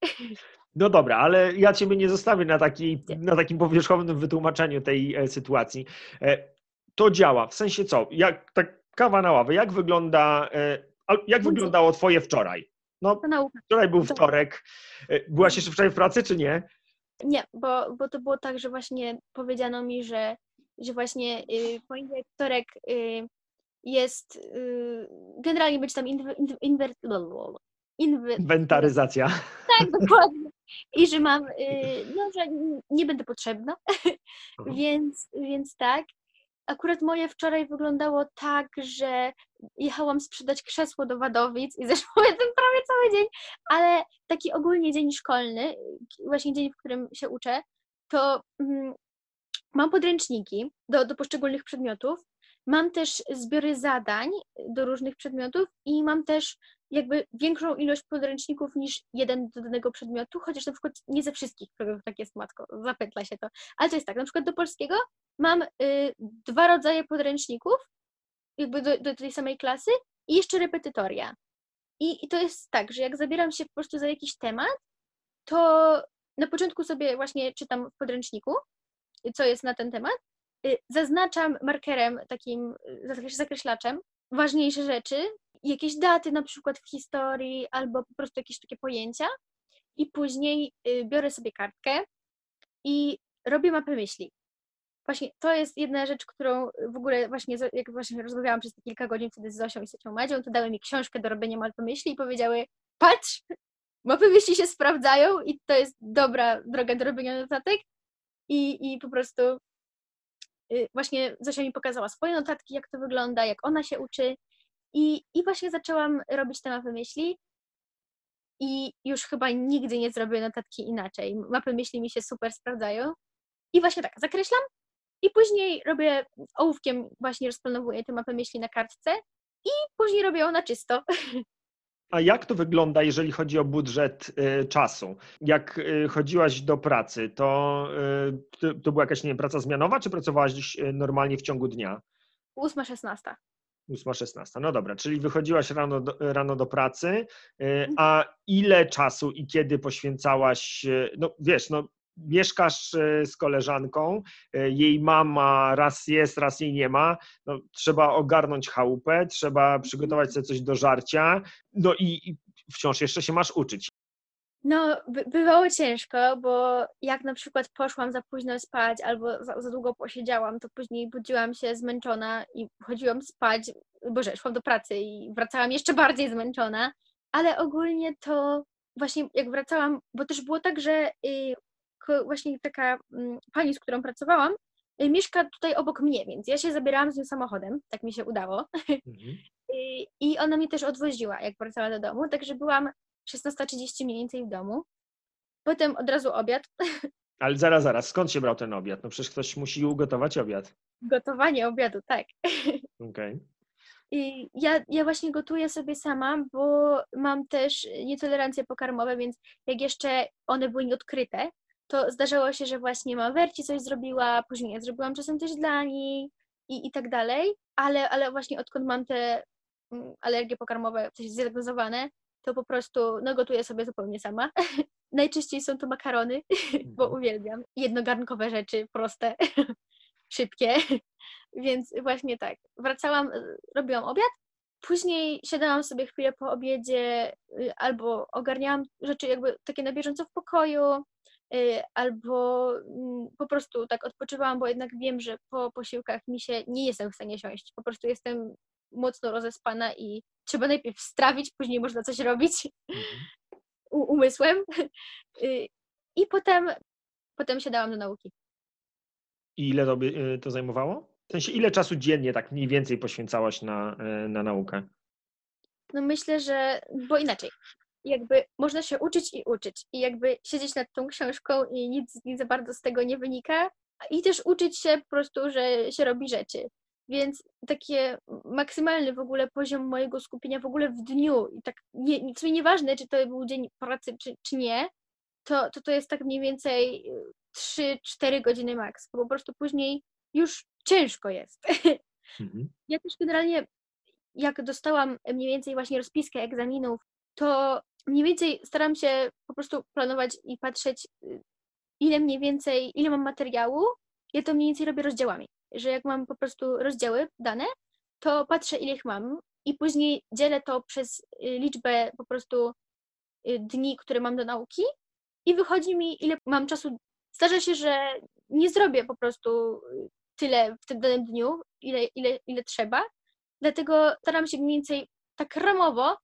No dobra, ale ja Ciebie nie zostawię na, taki, na takim powierzchownym wytłumaczeniu tej e, sytuacji. E, to działa, w sensie co? Jak, tak kawa na ławę, jak wygląda, e, jak wyglądało Twoje wczoraj? No, wczoraj był wtorek. E, byłaś jeszcze wczoraj w pracy, czy nie? Nie, bo, bo to było tak, że właśnie powiedziano mi, że, że właśnie y, poniedziałek, wtorek y, jest y, generalnie być tam inwer, inwer, inwentaryzacja. Tak, dokładnie. I że mam, y, no, że nie będę potrzebna, mhm. więc, więc tak. Akurat moje wczoraj wyglądało tak, że jechałam sprzedać krzesło do Wadowic i zeszło ten prawie cały dzień, ale taki ogólnie dzień szkolny, właśnie dzień, w którym się uczę, to mm, mam podręczniki do, do poszczególnych przedmiotów, mam też zbiory zadań do różnych przedmiotów i mam też jakby większą ilość podręczników niż jeden do danego przedmiotu, chociaż na przykład nie ze wszystkich programów tak jest, matko, zapytla się to. Ale to jest tak, na przykład do polskiego mam y, dwa rodzaje podręczników, jakby do, do tej samej klasy i jeszcze repetytoria. I, I to jest tak, że jak zabieram się po prostu za jakiś temat, to na początku sobie właśnie czytam w podręczniku, co jest na ten temat, y, zaznaczam markerem takim, y, zakreślaczem ważniejsze rzeczy, jakieś daty na przykład w historii albo po prostu jakieś takie pojęcia i później y, biorę sobie kartkę i robię mapę myśli. Właśnie to jest jedna rzecz, którą w ogóle właśnie, jak właśnie rozmawiałam przez te kilka godzin wtedy z Zosią i Secią Madzią, to dały mi książkę do robienia mapy myśli i powiedziały, patrz, mapy myśli się sprawdzają i to jest dobra droga do robienia notatek i, i po prostu y, właśnie Zosia mi pokazała swoje notatki, jak to wygląda, jak ona się uczy i, I właśnie zaczęłam robić te mapy myśli i już chyba nigdy nie zrobię notatki inaczej. Mapy myśli mi się super sprawdzają. I właśnie tak, zakreślam i później robię ołówkiem, właśnie rozplanowuję te mapy myśli na kartce i później robię ją na czysto. A jak to wygląda, jeżeli chodzi o budżet y, czasu? Jak y, chodziłaś do pracy, to, y, to była jakaś nie wiem, praca zmianowa, czy pracowałaś y, normalnie w ciągu dnia? 8-16. 8-16. No dobra, czyli wychodziłaś rano do, rano do pracy, y, a ile czasu i kiedy poświęcałaś, y, no wiesz, no mieszkasz y, z koleżanką, jej mama raz jest, raz jej nie ma, no, trzeba ogarnąć chałupę, trzeba przygotować sobie coś do żarcia, no i, i wciąż jeszcze się masz uczyć. No, by, bywało ciężko, bo jak na przykład poszłam za późno spać albo za, za, długo posiedziałam, to później budziłam się zmęczona i chodziłam spać, boże, szłam do pracy i wracałam jeszcze bardziej zmęczona, ale ogólnie to właśnie jak wracałam, bo też było tak, że y, właśnie taka y, pani, z którą pracowałam, y, mieszka tutaj obok mnie, więc ja się zabierałam z nią samochodem, tak mi się udało. Mhm. Y, I ona mnie też odwoziła, jak wracała do domu, także byłam 16.30 mniej więcej w domu. Potem od razu obiad. Ale zaraz, zaraz, skąd się brał ten obiad? No przecież ktoś musi ugotować obiad. Gotowanie obiadu, tak. Okej. Okay. I ja, ja właśnie gotuję sobie sama, bo mam też nietolerancje pokarmowe, więc jak jeszcze one były nieodkryte, to zdarzało się, że właśnie mama Werci coś zrobiła, później ja zrobiłam czasem też dla niej i, i tak dalej, ale, ale właśnie odkąd mam te mm, alergie pokarmowe, coś zdiagnozowane, to po prostu no, gotuję sobie zupełnie sama. Najczęściej są to makarony, bo mhm. uwielbiam. Jednogarnkowe rzeczy, proste, szybkie. Więc właśnie tak. Wracałam, robiłam obiad, później siadałam sobie chwilę po obiedzie y, albo ogarniałam rzeczy jakby takie na bieżąco w pokoju, albo mm, po prostu tak odpoczywałam, bo jednak wiem, że po posiłkach mi się nie jestem w stanie siąść. Po prostu jestem mocno rozespana i trzeba najpierw strawić, później można coś robić mhm. umysłem. Y, I potem, potem się dałam do nauki. I ile to, by, y, to zajmowało? W sensie, ile czasu dziennie tak mniej więcej poświęcałaś na, y, na naukę? No myślę, że, bo inaczej, jakby można się uczyć i uczyć i jakby siedzieć nad tą książką i nic, nic za bardzo z tego nie wynika i też uczyć się po prostu, że się robi rzeczy. Więc takie maksymalny w ogóle poziom mojego skupienia w ogóle w dniu i tak nie, w sumie nieważne, czy to był dzień pracy, czy, czy nie, to, to to jest tak mniej więcej 3-4 godziny maks, bo po prostu później już ciężko jest. Mhm. Ja też generalnie jak dostałam mniej więcej właśnie rozpiskę egzaminów, to mniej więcej staram się po prostu planować i patrzeć, y, ile mniej więcej, ile mam materiału. Ja to mniej więcej robię rozdziałami, że jak mam po prostu rozdziały dane, to patrzę, ile ich mam i później dzielę to przez y, liczbę po prostu y, dni, które mam do nauki i wychodzi mi, ile mam czasu. Zdarza się, że nie zrobię po prostu tyle w tym danym dniu, ile, ile, ile trzeba, dlatego staram się mniej więcej tak ramowo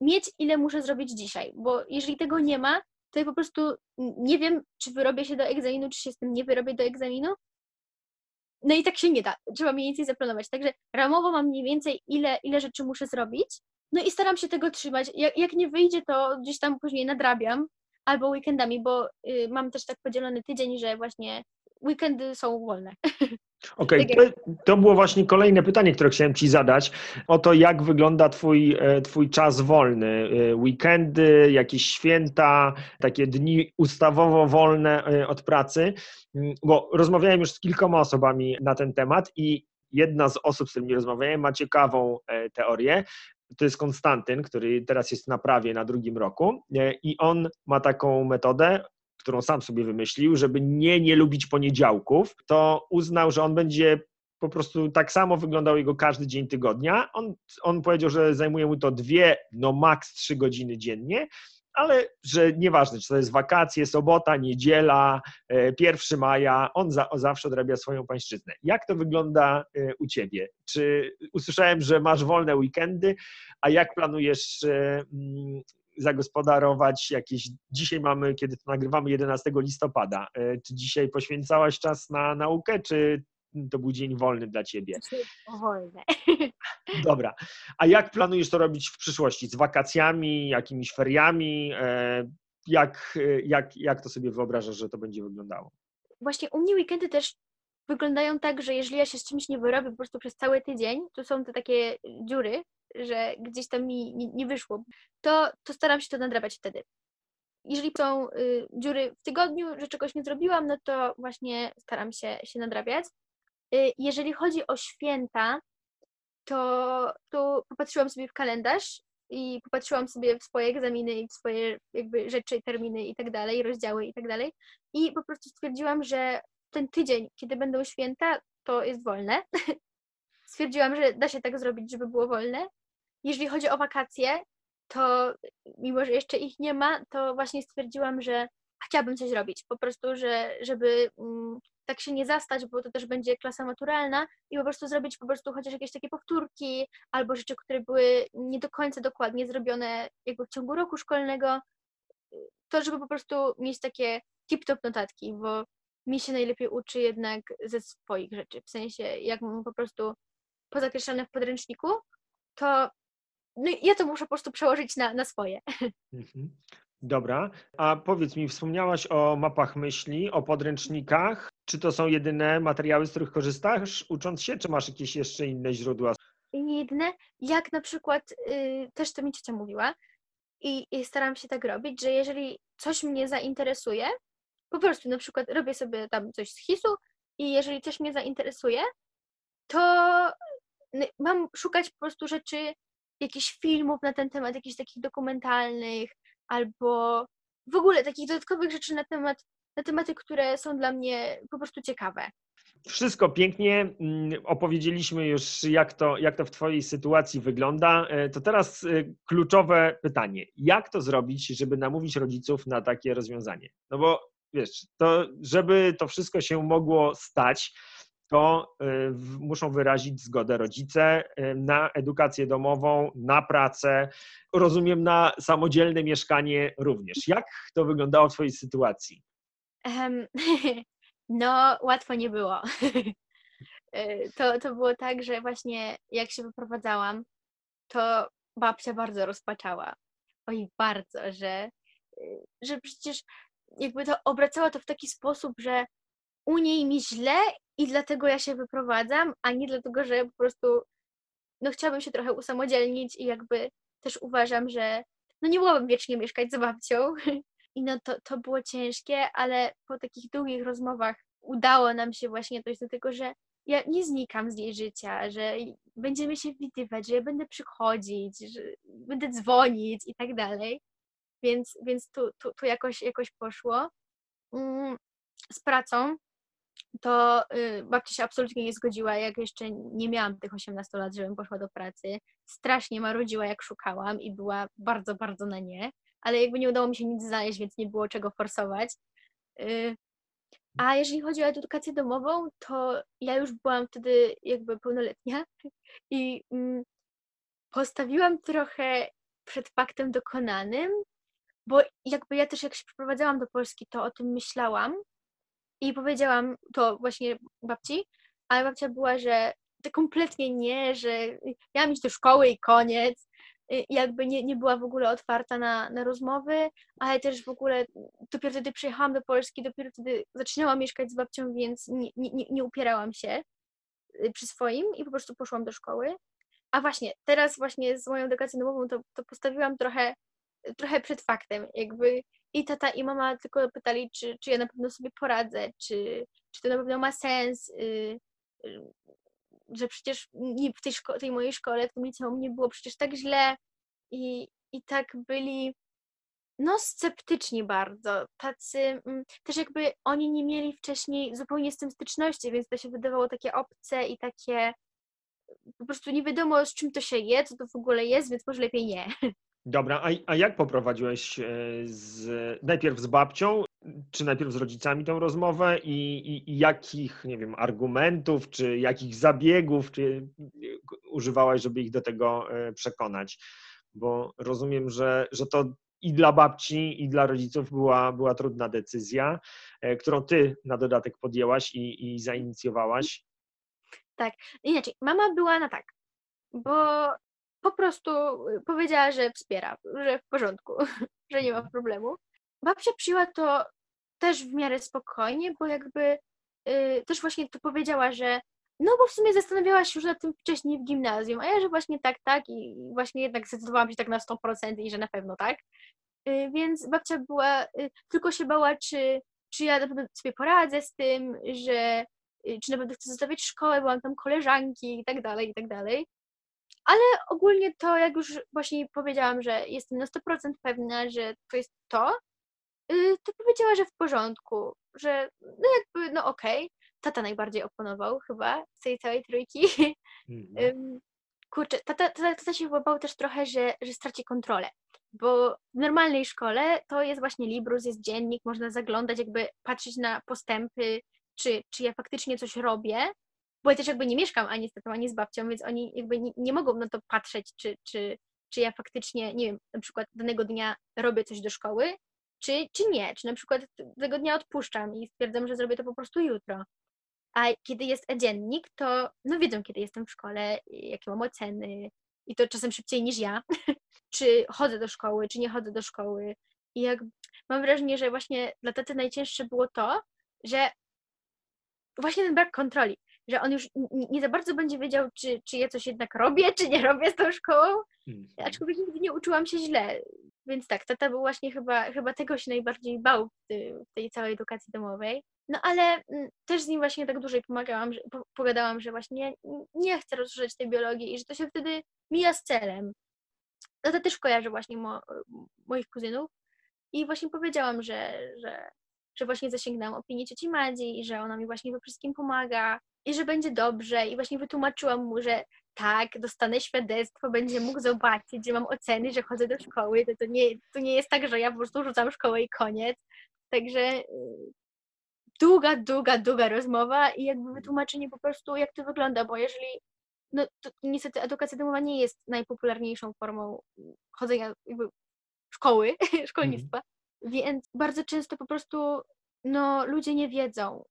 mieć, ile muszę zrobić dzisiaj, bo jeżeli tego nie ma, to ja po prostu nie wiem, czy wyrobię się do egzaminu, czy się z tym nie wyrobię do egzaminu. No i tak się nie da. Trzeba mniej więcej zaplanować. Także ramowo mam mniej więcej, ile, ile rzeczy muszę zrobić. No i staram się tego trzymać. Jak, jak nie wyjdzie, to gdzieś tam później nadrabiam albo weekendami, bo y, mam też tak podzielony tydzień, że właśnie weekendy są wolne. Okej, okay. to, to, było właśnie kolejne pytanie, które chciałem Ci zadać, o to jak wygląda twój, e, twój czas wolny, e, weekendy, jakieś święta, takie dni ustawowo wolne e, od pracy, mm, bo rozmawiałem już z kilkoma osobami na ten temat i jedna z osób, z którymi rozmawiałem, ma ciekawą teorię, to jest Konstantyn, który teraz jest na prawie na drugim roku i on ma taką metodę, którą sam sobie wymyślił, żeby nie nie lubić poniedziałków, to uznał, że on będzie po prostu tak samo wyglądał jego każdy dzień tygodnia. On, on powiedział, że zajmuje mu to dwie, no maks trzy godziny dziennie, ale że nieważne, czy to jest wakacje, sobota, niedziela, 1 e, maja, on, za, zawsze odrabia swoją pańszczyznę. Jak to wygląda e, u ciebie? Czy usłyszałem, że masz wolne weekendy, a jak planujesz e, mm, zagospodarować jakieś. Dzisiaj mamy, kiedy to nagrywamy, 11 listopada. E, czy dzisiaj poświęcałaś czas na naukę, czy to był dzień wolny dla ciebie? Wolne. Dobra. A jak planujesz to robić w przyszłości? Z wakacjami, jakimiś feriami? E, jak, jak, jak to sobie wyobrażasz, że to będzie wyglądało? Właśnie u mnie weekendy też wyglądają tak, że jeżeli ja się z czymś nie wyrobię po prostu przez cały tydzień, to są te takie dziury, że gdzieś tam mi nie, nie wyszło, to, to staram się to nadrabiać wtedy. Jeżeli są y, dziury w tygodniu, że czegoś nie zrobiłam, no to właśnie staram się się nadrabiać. Y, jeżeli chodzi o święta, to, to popatrzyłam sobie w kalendarz i popatrzyłam sobie w swoje egzaminy i w swoje jakby rzeczy, terminy i tak dalej, rozdziały i tak dalej. I po prostu stwierdziłam, że ten tydzień, kiedy będą święta, to jest wolne. Stwierdziłam, że da się tak zrobić, żeby było wolne. Jeżeli chodzi o wakacje, to mimo, że jeszcze ich nie ma, to właśnie stwierdziłam, że chciałabym coś robić. Po prostu, że, żeby mm, tak się nie zastać, bo to też będzie klasa maturalna i po prostu zrobić po prostu chociaż jakieś takie powtórki albo rzeczy, które były nie do końca dokładnie zrobione jakby w ciągu roku szkolnego, to żeby po prostu mieć takie tip-top notatki, bo mi się najlepiej uczy jednak ze swoich rzeczy. W sensie, jak mam po prostu pozakreślone w podręczniku, to no ja to muszę po prostu przełożyć na, na swoje. Mhm. Dobra, a powiedz mi, wspomniałaś o mapach myśli, o podręcznikach. Czy to są jedyne materiały, z których korzystasz ucząc się, czy masz jakieś jeszcze inne źródła? Jedyne, jak na przykład, yy, też to mi ciocia mówiła i, i staram się tak robić, że jeżeli coś mnie zainteresuje, po prostu na przykład robię sobie tam coś z hisu i jeżeli coś mnie zainteresuje, to mam szukać po prostu rzeczy, jakichś filmów na ten temat, jakichś takich dokumentalnych, albo w ogóle takich dodatkowych rzeczy na temat, na tematy, które są dla mnie po prostu ciekawe. Wszystko pięknie. Mm, opowiedzieliśmy już, jak to, jak to w Twojej sytuacji wygląda. E, to teraz e, kluczowe pytanie. Jak to zrobić, żeby namówić rodziców na takie rozwiązanie? No bo wiesz, to, żeby to wszystko się mogło stać, to y, muszą wyrazić zgodę rodzice y, na edukację domową, na pracę, rozumiem, na samodzielne mieszkanie również. Jak to wyglądało w Twojej sytuacji? Um, no, łatwo nie było. Y, to, to było tak, że właśnie jak się wyprowadzałam, to babcia bardzo rozpaczała. Oj, bardzo, że, że przecież jakby to obracała to w taki sposób, że u niej mi źle i dlatego ja się wyprowadzam, a nie dlatego, że po prostu no chciałabym się trochę usamodzielnić i jakby też uważam, że no nie mogłabym wiecznie mieszkać z babcią. I no to, to było ciężkie, ale po takich długich rozmowach udało nam się właśnie dojść do tego, że ja nie znikam z jej życia, że będziemy się widywać, że ja będę przychodzić, że będę dzwonić i tak dalej. Więc, więc tu, tu, tu jakoś, jakoś poszło. Mm, z pracą to y, babcia się absolutnie nie zgodziła, jak jeszcze nie miałam tych 18 lat, żebym poszła do pracy. Strasznie marudziła, jak szukałam i była bardzo, bardzo na nie, ale jakby nie udało mi się nic znaleźć, więc nie było czego forsować. Y, a jeżeli chodzi o edukację domową, to ja już byłam wtedy jakby pełnoletnia i mm, postawiłam trochę przed faktem dokonanym, bo jakby ja też jak się przeprowadzałam do Polski, to o tym myślałam i powiedziałam to właśnie babci, ale babcia była, że to kompletnie nie, że ja iść do szkoły i koniec. I jakby nie, nie była w ogóle otwarta na, na rozmowy, ale też w ogóle dopiero wtedy przyjechałam do Polski, dopiero wtedy zaczynałam mieszkać z babcią, więc nie, nie, nie upierałam się y, przy swoim i po prostu poszłam do szkoły. A właśnie, teraz właśnie z moją edukacją domową to, to postawiłam trochę, trochę przed faktem, jakby i tata i mama tylko pytali, czy, czy ja na pewno sobie poradzę, czy, czy to na pewno ma sens, yy, że przecież nie, w tej, szko- tej mojej szkole, w tym liceum nie było przecież tak źle i, i tak byli no sceptyczni bardzo, tacy mm, też jakby oni nie mieli wcześniej zupełnie z tym styczności, więc to się wydawało takie obce i takie po prostu nie wiadomo z czym to się je, co to w ogóle jest, więc może lepiej nie. Dobra, a, a jak poprowadziłeś e, z, najpierw z babcią, czy najpierw z rodzicami tą rozmowę i, i, i jakich, nie wiem, argumentów, czy jakich zabiegów, czy używałaś, żeby ich do tego e, przekonać? Bo rozumiem, że, że to i dla babci, i dla rodziców była, była trudna decyzja, e, którą ty na dodatek podjęłaś i, i zainicjowałaś. Tak, inaczej, mama była na tak, bo po prostu y, powiedziała, że wspiera, że w porządku, że nie ma mhm. problemu. Babcia przyjęła to też w miarę spokojnie, bo jakby yy, też właśnie to powiedziała, że no bo w sumie zastanawiałaś się już nad tym wcześniej w gimnazjum, a ja, że właśnie tak, tak i właśnie jednak zdecydowałam się tak na 100% i że na pewno tak. Yy, więc babcia była, tylko się bała, czy, czy ja na pewno sobie poradzę z tym, że y, czy na pewno chcę zostawiać szkołę, bo mam tam koleżanki i tak dalej, i tak dalej. Ale ogólnie to, jak już właśnie powiedziałam, że jestem na 100% pewna, że to jest to, y, to powiedziała, że w porządku, że no jakby, no okej. Okay. Tata najbardziej oponował chyba z tej całej trójki. Mm. Kurczę, tata, tata, tata się chyba bał też trochę, że, że straci kontrolę, bo w normalnej szkole to jest właśnie Librus, jest dziennik, można zaglądać, jakby patrzeć na postępy, czy, czy ja faktycznie coś robię, bo ja też jakby nie mieszkam ani z tatą, ani z babcią, więc oni jakby nie, nie mogą na to patrzeć, czy, czy, czy ja faktycznie, nie wiem, na przykład danego dnia robię coś do szkoły, czy, czy nie, czy na przykład tego dnia odpuszczam i stwierdzam, że zrobię to po prostu jutro. A kiedy jest e-dziennik, to no wiedzą, kiedy jestem w szkole, jakie mam oceny i to czasem szybciej niż ja, czy chodzę do szkoły, czy nie chodzę do szkoły. I jak mam wrażenie, że właśnie dla taty najcięższe było to, że właśnie ten brak kontroli, że on już nie za bardzo będzie wiedział, czy, czy ja coś jednak robię, czy nie robię z tą szkołą, mhm. aczkolwiek nigdy nie uczyłam się źle. Więc tak, tata był właśnie chyba, chyba tego się najbardziej bał w tej całej edukacji domowej. No ale mm, też z nim właśnie tak dłużej pomagałam, że, pogadałam, że właśnie nie chcę rozszerzać tej biologii i że to się wtedy mija z celem. No to też kojarzę właśnie mo, moich kuzynów i właśnie powiedziałam, że, że, że właśnie zasięgnęłam opinii cioci Madzi i że ona mi właśnie we wszystkim pomaga i że będzie dobrze i właśnie wytłumaczyłam mu, że tak, dostanę świadectwo, będzie mógł zobaczyć, że mam oceny, że chodzę do szkoły, to, to, nie, to nie jest tak, że ja po prostu rzucam szkołę i koniec. Także y, długa, długa, długa rozmowa i jakby wytłumaczenie po prostu, jak to wygląda, bo jeżeli, no to niestety edukacja domowa nie jest najpopularniejszą formą chodzenia jakby szkoły, szkolnictwa. Więc bardzo często po prostu no, ludzie nie wiedzą,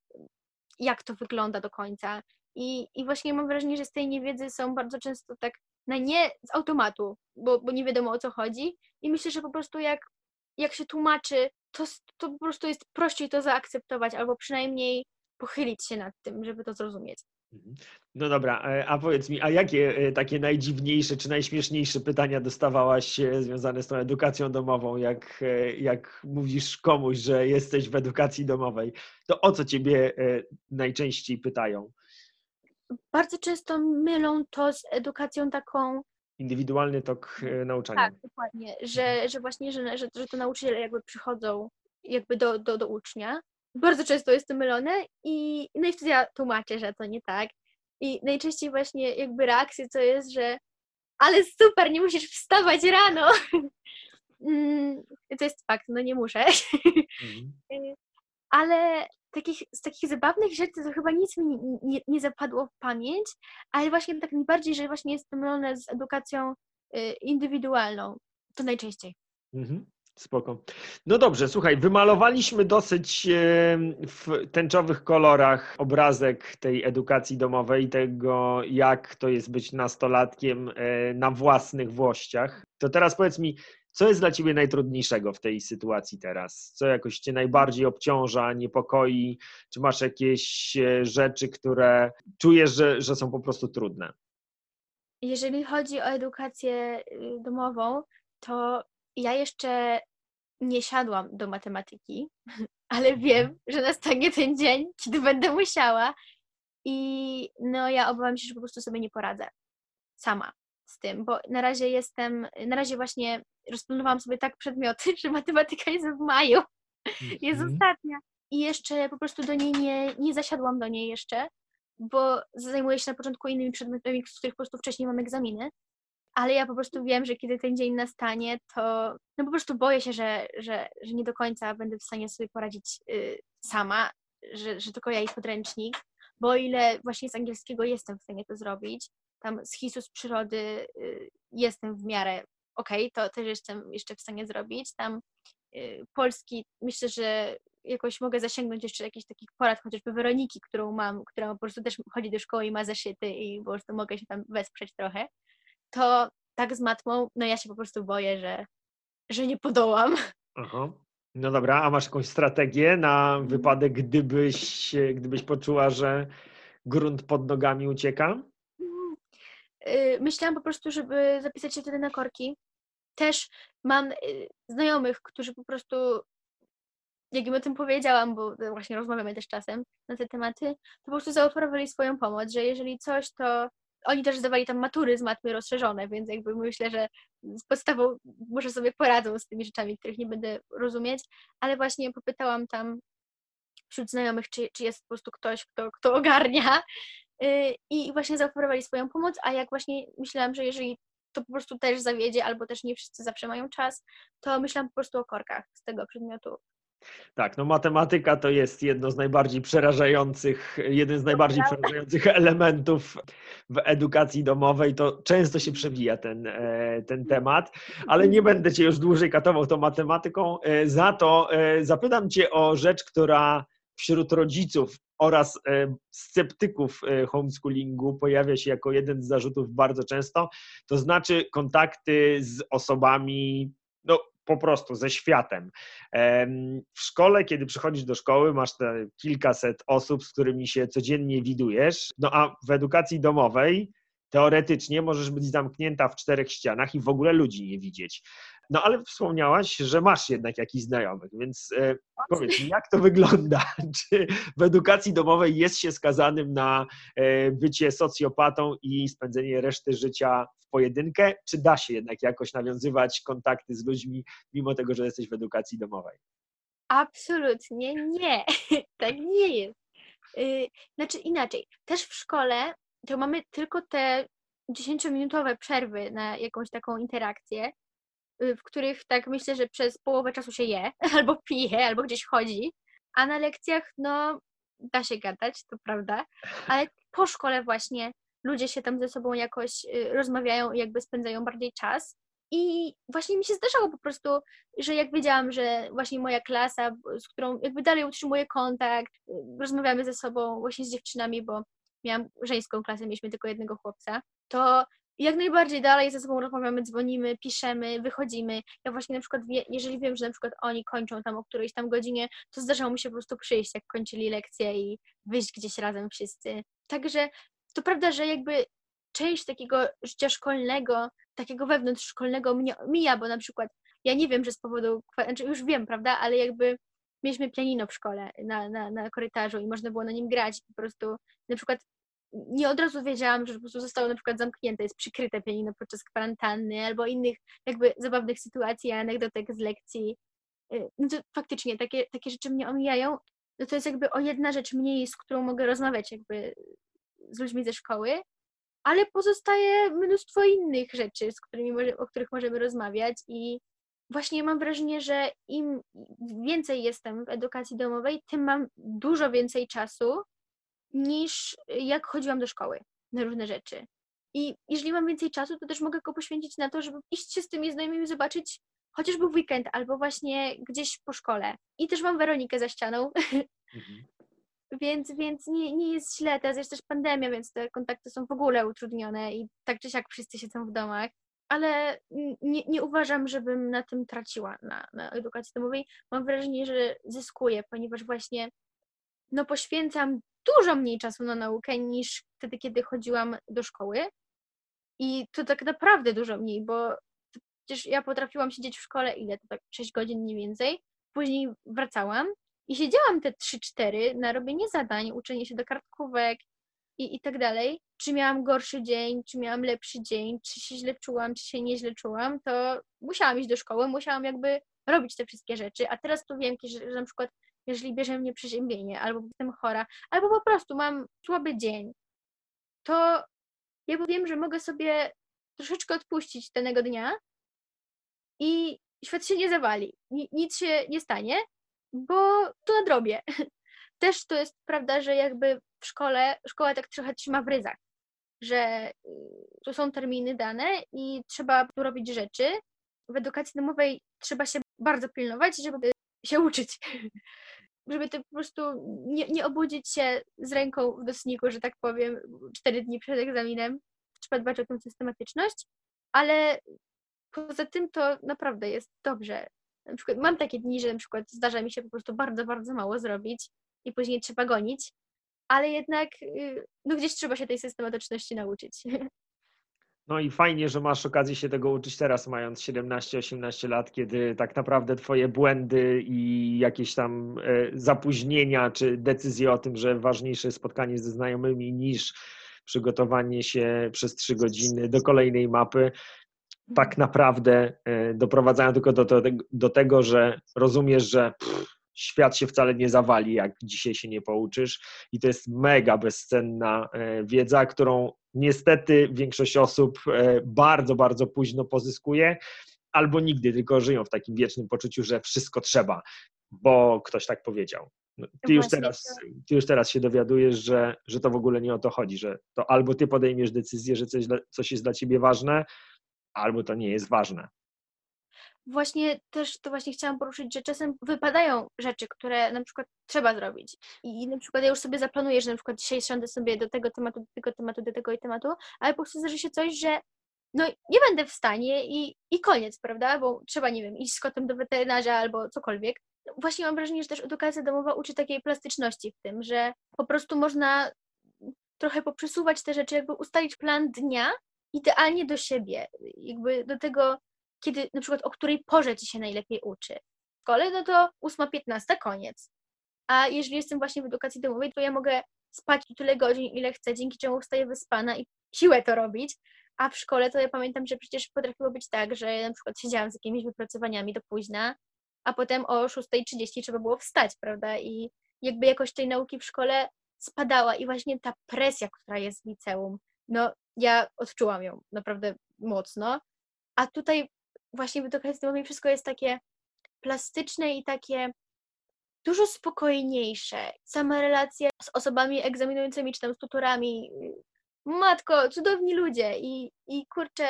jak to wygląda do końca. I, I właśnie mam wrażenie, że z tej niewiedzy są bardzo często tak na nie z automatu, bo, bo nie wiadomo o co chodzi. I myślę, że po prostu jak, jak się tłumaczy, to, to po prostu jest prościej to zaakceptować, albo przynajmniej pochylić się nad tym, żeby to zrozumieć. Mhm. No dobra, e, a powiedz mi, a jakie e, takie najdziwniejsze czy najśmieszniejsze pytania dostawałaś związane z tą edukacją domową, jak, e, jak mówisz komuś, że jesteś w edukacji domowej, to o co ciebie najczęściej pytają? bardzo często mylą to z edukacją taką, Indywidualny tok e, nauczania. tak, dokładnie, że, że właśnie, że, że, że to nauczyciele jakby przychodzą jakby do, do, do ucznia. Bardzo często jest to mylone i, no i wtedy ja tłumaczę, że to nie tak. I najczęściej właśnie jakby reakcje to jest, że ale super, nie musisz wstawać rano. Mm, To jest fakt, no nie muszę. Mhm. ale takich, z takich zabawnych rzeczy to chyba nic mi nie, nie, nie zapadło w pamięć, ale właśnie tak najbardziej, że właśnie jest to mylone z edukacją y, indywidualną. To najczęściej. Mhm. Spoko. No dobrze, słuchaj, wymalowaliśmy dosyć e, w tęczowych kolorach obrazek tej edukacji domowej, tego jak to jest być nastolatkiem e, na własnych włościach. To teraz powiedz mi, co jest dla ciebie najtrudniejszego w tej sytuacji teraz? Co jakoś cię najbardziej obciąża, niepokoi? Czy masz jakieś e, rzeczy, które czujesz, że, że są po prostu trudne? Jeżeli chodzi o edukację y, domową, to ja jeszcze nie siadłam do matematyki, ale wiem, że nastanie ten dzień, kiedy będę musiała. I no ja obawiam się, że po prostu sobie nie poradzę sama z tym, bo na razie jestem, na razie właśnie rozplanowałam sobie tak przedmioty, że matematyka jest w maju, jest Mhm. ostatnia. I jeszcze po prostu do niej nie, nie zasiadłam do niej jeszcze, bo zajmuję się na początku innymi przedmiotami, z których po prostu wcześniej mam egzaminy. Ale ja po prostu wiem, że kiedy ten dzień nastanie, to no po prostu boję się, że, że, że nie do końca będę w stanie sobie poradzić y, sama, że, że tylko ja i podręcznik, bo o ile właśnie z angielskiego jestem w stanie to zrobić, tam z hisu z przyrody y, jestem w miarę okej, to też jestem jeszcze w stanie zrobić. Tam y, polski myślę, że jakoś mogę zasięgnąć jeszcze jakichś takich porad, chociażby Weroniki, którą mam, która po prostu też chodzi do szkoły i ma zeszyty i po prostu mogę się tam wesprzeć trochę. To tak z matmą, no ja się po prostu boję, że, że nie podołam. Aha. No dobra, a masz jakąś strategię na wypadek, gdybyś, gdybyś poczuła, że grunt pod nogami ucieka? Y, Myślałam po prostu, żeby zapisać się wtedy na korki. Też mam y, znajomych, którzy po prostu, jak im o tym powiedziałam, bo właśnie rozmawiamy też czasem na te tematy, to po prostu zaoferowali swoją pomoc, że jeżeli coś, to oni też zdawali tam matury z matmy rozszerzone, więc jakby myślę, że z podstawą może sobie poradzą z tymi rzeczami, których nie będę rozumieć, ale właśnie popytałam tam wśród znajomych, czy, czy jest po prostu ktoś, kto, kto ogarnia y, i właśnie zaoferowali swoją pomoc, a jak właśnie myślałam, że jeżeli to po prostu też zawiedzie, albo też nie wszyscy zawsze mają czas, to myślałam po prostu o korkach z tego przedmiotu. Tak, no matematyka to jest jedno z najbardziej przerażających, jeden z najbardziej przerażających elementów w edukacji domowej. To często się przewija ten, e, ten temat, ale nie będę Cię już dłużej katował tą matematyką. E, Za to e, zapytam Cię o rzecz, która wśród rodziców oraz sceptyków homeschoolingu pojawia się jako jeden z zarzutów bardzo często, to znaczy kontakty z osobami, no po prostu ze światem. Em, W szkole, kiedy przychodzisz do szkoły, masz te kilkaset osób, z którymi się codziennie widujesz, no a w edukacji domowej teoretycznie możesz być zamknięta w czterech ścianach i w ogóle ludzi nie widzieć. No ale wspomniałaś, że masz jednak jakichś znajomych, więc e, powiedz mi, jak to wygląda? Czy w edukacji domowej jest się skazanym na e, bycie socjopatą i spędzenie reszty życia w pojedynkę, czy da się jednak jakoś nawiązywać kontakty z ludźmi, mimo tego, że jesteś w edukacji domowej? Absolutnie nie. tak nie jest. Y, Znaczy inaczej. Też w szkole to mamy tylko te 10-minutowe przerwy na jakąś taką interakcję, y, w których tak myślę, że przez połowę czasu się je, albo pije, albo gdzieś chodzi, a na lekcjach no da się gadać, to prawda, ale po szkole właśnie ludzie się tam ze sobą jakoś y, rozmawiają i jakby spędzają bardziej czas. I właśnie mi się zdarzało po prostu, że jak wiedziałam, że właśnie moja klasa, z którą jakby dalej utrzymuję kontakt, y, rozmawiamy ze sobą właśnie z dziewczynami, bo miałam żeńską klasę, mieliśmy tylko jednego chłopca, to jak najbardziej dalej ze sobą rozmawiamy, dzwonimy, piszemy, wychodzimy. Ja właśnie na przykład, wie, jeżeli wiem, że na przykład oni kończą tam o którejś tam godzinie, to zdarzało mi się po prostu przyjść, jak kończyli lekcje i wyjść gdzieś razem wszyscy. Także to prawda, że jakby część takiego życia szkolnego, takiego wewnątrzszkolnego mnie mija, bo na przykład ja nie wiem, że z powodu, znaczy już wiem, prawda, ale jakby mieliśmy pianino w szkole na, na, na korytarzu i można było na nim grać. Po prostu na przykład nie od razu wiedziałam, że po prostu zostało na przykład zamknięte, jest przykryte pianino podczas kwarantanny albo innych jakby zabawnych sytuacji, anegdotek z lekcji. Y, no to faktycznie takie, takie rzeczy mnie omijają. No to jest jakby o jedna rzecz mniej, z którą mogę rozmawiać jakby z ludźmi ze szkoły, ale pozostaje mnóstwo innych rzeczy, z którymi może, o których możemy rozmawiać i właśnie mam wrażenie, że im więcej jestem w edukacji domowej, tym mam dużo więcej czasu niż jak chodziłam do szkoły na różne rzeczy. I jeżeli mam więcej czasu, to też mogę go poświęcić na to, żeby iść się z tymi znajomymi zobaczyć chociażby w weekend albo właśnie gdzieś po szkole. I też mam Weronikę za ścianą, mhm. więc, więc nie, nie jest źle. Teraz jest też pandemia, więc te kontakty są w ogóle utrudnione i tak czy siak wszyscy siedzą w domach. Ale nie, nie uważam, żebym na tym traciła, na, na edukacji domowej. Mam wrażenie, że zyskuję, ponieważ właśnie no, poświęcam dużo mniej czasu na naukę niż wtedy, kiedy chodziłam do szkoły. I to tak naprawdę dużo mniej, bo przecież ja potrafiłam siedzieć w szkole ile to tak 6 godzin mniej więcej. Później wracałam i siedziałam te 3-4 na robienie zadań, uczenie się do kartkówek i, i tak dalej. Czy miałam gorszy dzień, czy miałam lepszy dzień, czy się źle czułam, czy się nieźle czułam, to musiałam iść do szkoły, musiałam jakby robić te wszystkie rzeczy. A teraz to wiem, że, na przykład jeżeli bierze mnie przeziębienie, albo jestem chora, albo po prostu mam słaby dzień, to ja wiem, że mogę sobie troszeczkę odpuścić danego dnia i świat się nie zawali, nic się nie stanie, bo to nadrobię. Też to jest prawda, że jakby w szkole, szkoła tak trochę trzyma w ryzach, że y, tu są terminy dane i trzeba tu robić rzeczy. W edukacji domowej trzeba się bardzo pilnować, żeby się uczyć. Żeby to po prostu nie, nie obudzić się z ręką w dosniku, że tak powiem, cztery dni przed egzaminem. Trzeba dbać o tę systematyczność, ale poza tym to naprawdę jest dobrze. Na przykład mam takie dni, że na przykład zdarza mi się po prostu bardzo, bardzo mało zrobić i później trzeba gonić, ale jednak y, no gdzieś trzeba się tej systematyczności nauczyć. No i fajnie, że masz okazję się tego uczyć teraz, mając 17-18 lat, kiedy tak naprawdę Twoje błędy i jakieś tam e, zapóźnienia, czy decyzje o tym, że ważniejsze jest spotkanie ze znajomymi niż przygotowanie się przez trzy godziny do kolejnej mapy, tak naprawdę e, doprowadzają tylko do, do, do tego, że rozumiesz, że pff, świat się wcale nie zawali, jak dzisiaj się nie pouczysz. I to jest mega bezcenna e, wiedza, którą niestety większość osób e, bardzo, bardzo późno pozyskuje, albo nigdy, tylko żyją w takim wiecznym poczuciu, że wszystko trzeba, bo ktoś tak powiedział. No, ty już, teraz, ty już teraz się dowiadujesz, że, że to w ogóle nie o to chodzi, że to albo ty podejmiesz decyzję, że coś, coś jest dla ciebie ważne, albo to nie jest ważne. Właśnie też to właśnie chciałam poruszyć, że czasem wypadają rzeczy, które na przykład trzeba zrobić. I na przykład ja już sobie zaplanuję, że na przykład dzisiaj siądę sobie do tego tematu, do tego tematu, do tego i tematu, ale po prostu zdarzy się coś, że no nie będę w stanie i, i koniec, prawda? Bo trzeba, nie wiem, iść z kotem do weterynarza albo cokolwiek. Właśnie mam wrażenie, że też edukacja domowa uczy takiej plastyczności w tym, że po prostu można trochę poprzesuwać te rzeczy, jakby ustalić plan dnia idealnie do siebie, jakby do tego, kiedy na przykład o której porze ci się najlepiej uczy. W szkole, no to 8.15, koniec. A jeżeli jestem właśnie w edukacji domowej, to ja mogę spać tyle godzin, ile chcę, dzięki czemu wstaję wyspana i siłę to robić. A w szkole to ja pamiętam, że przecież potrafiło być tak, że na przykład siedziałam z jakimiś wypracowaniami do późna, a potem o 6.30 trzeba było wstać, prawda? I jakby jakość tej nauki w szkole spadała i właśnie ta presja, która jest w liceum, no ja odczułam ją naprawdę mocno. A tutaj właśnie w edukacji domowej wszystko jest takie plastyczne i takie dużo spokojniejsze. Sama relacja z osobami egzaminującymi czy tam z tutorami. Matko, cudowni ludzie i, i kurczę,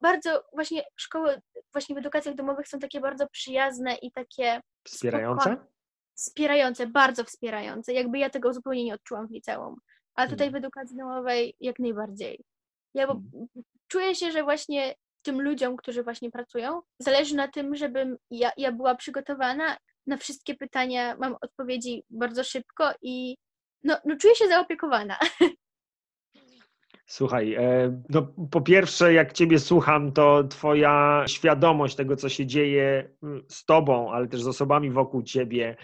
bardzo właśnie szkoły właśnie w edukacjach domowych są takie bardzo przyjazne i takie wspierające? Wspierające, bardzo wspierające. Jakby ja tego zupełnie nie odczułam w liceum. A tutaj w mhm. edukacji domowej jak najbardziej. Ja bo, mhm. czuję się, że właśnie tym ludziom, którzy właśnie pracują, zależy na tym, żebym ja, ja była przygotowana na wszystkie pytania, mam odpowiedzi bardzo szybko i no, no czuję się zaopiekowana. Słuchaj, e, no po pierwsze, jak Ciebie słucham, to Twoja świadomość tego, co się dzieje mm, z Tobą, ale też z osobami wokół Ciebie,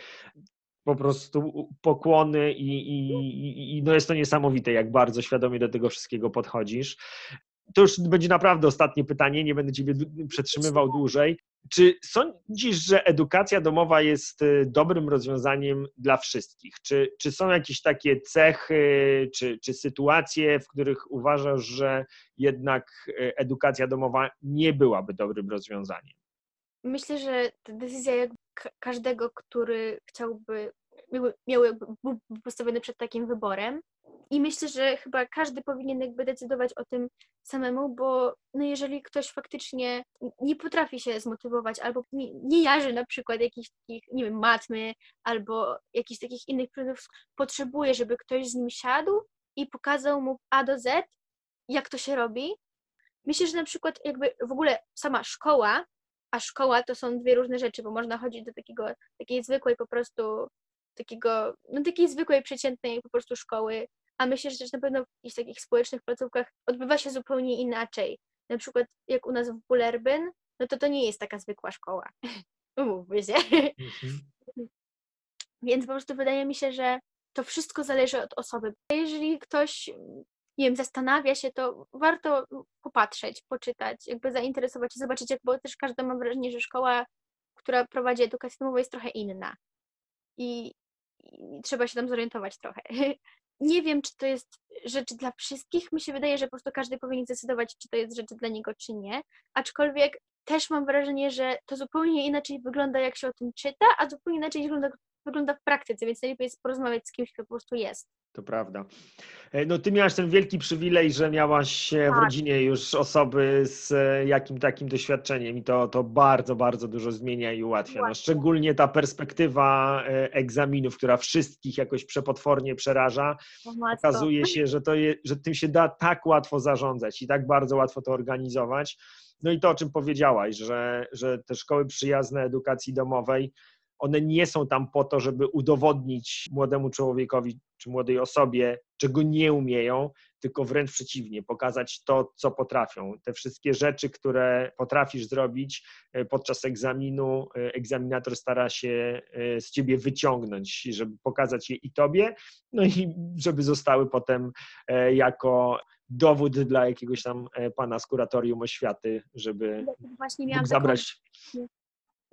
po prostu pokłony i, i, i no jest to niesamowite, jak bardzo świadomie do tego wszystkiego podchodzisz. To już będzie naprawdę ostatnie pytanie, nie będę Ciebie przetrzymywał dłużej. Czy sądzisz, że edukacja domowa jest y, dobrym rozwiązaniem dla wszystkich? Czy, czy są jakieś takie cechy czy, czy sytuacje, w których uważasz, że jednak y, edukacja domowa nie byłaby dobrym rozwiązaniem? Myślę, że ta decyzja jakby każdego, który chciałby, miał, miał jakby, był postawiony przed takim wyborem. I myślę, że chyba każdy powinien jakby decydować o tym samemu, bo no jeżeli ktoś faktycznie nie potrafi się zmotywować albo nie, nie jarzy na przykład jakichś takich, nie wiem, matmy albo jakichś takich innych przedmiotów, potrzebuje, żeby ktoś z nim siadł i pokazał mu A do Z, jak to się robi. Myślę, że na przykład jakby w ogóle sama szkoła a szkoła to są dwie różne rzeczy, bo można chodzić do takiego, takiej zwykłej po prostu, takiego, no takiej zwykłej, przeciętnej po prostu szkoły, a myślę, że też na pewno w jakichś takich społecznych placówkach odbywa się zupełnie inaczej. Na przykład jak u nas w Bullerbyn, no to to nie jest taka zwykła szkoła. Umówmy się. Mhm. Więc po prostu wydaje mi się, że to wszystko zależy od osoby. Jeżeli ktoś nie wiem, zastanawia się, to warto popatrzeć, poczytać, jakby zainteresować się, zobaczyć, jak, bo też każda ma wrażenie, że szkoła, która prowadzi edukację domową jest trochę inna i, i trzeba się tam zorientować trochę. Nie wiem, czy to jest rzecz dla wszystkich. Mi się wydaje, że po prostu każdy powinien zdecydować, czy to jest rzecz dla niego, czy nie. Aczkolwiek też mam wrażenie, że to zupełnie inaczej wygląda, jak się o tym czyta, a zupełnie inaczej wygląda, wygląda w praktyce, więc najlepiej jest porozmawiać z kimś, kto po prostu jest. To prawda. E, no ty miałaś ten wielki przywilej, że miałaś tak. w rodzinie już osoby z e, jakim takim doświadczeniem i to, to bardzo, bardzo dużo zmienia i ułatwia. No, szczególnie ta perspektywa e, egzaminów, która wszystkich jakoś przepotwornie przeraża, okazuje się, że, to je, że tym się da tak łatwo zarządzać i tak bardzo łatwo to organizować. No i to, o czym powiedziałaś, że, że te szkoły przyjazne edukacji domowej, one nie są tam po to, żeby udowodnić młodemu człowiekowi czy młodej osobie, czego nie umieją, tylko wręcz przeciwnie, pokazać to, co potrafią. Te wszystkie rzeczy, które potrafisz zrobić e, podczas egzaminu, e, egzaminator stara się e, z ciebie wyciągnąć, żeby pokazać je i tobie, no i żeby zostały potem jako dowód dla jakiegoś tam pana z kuratorium oświaty, żeby Właśnie mógł zabrać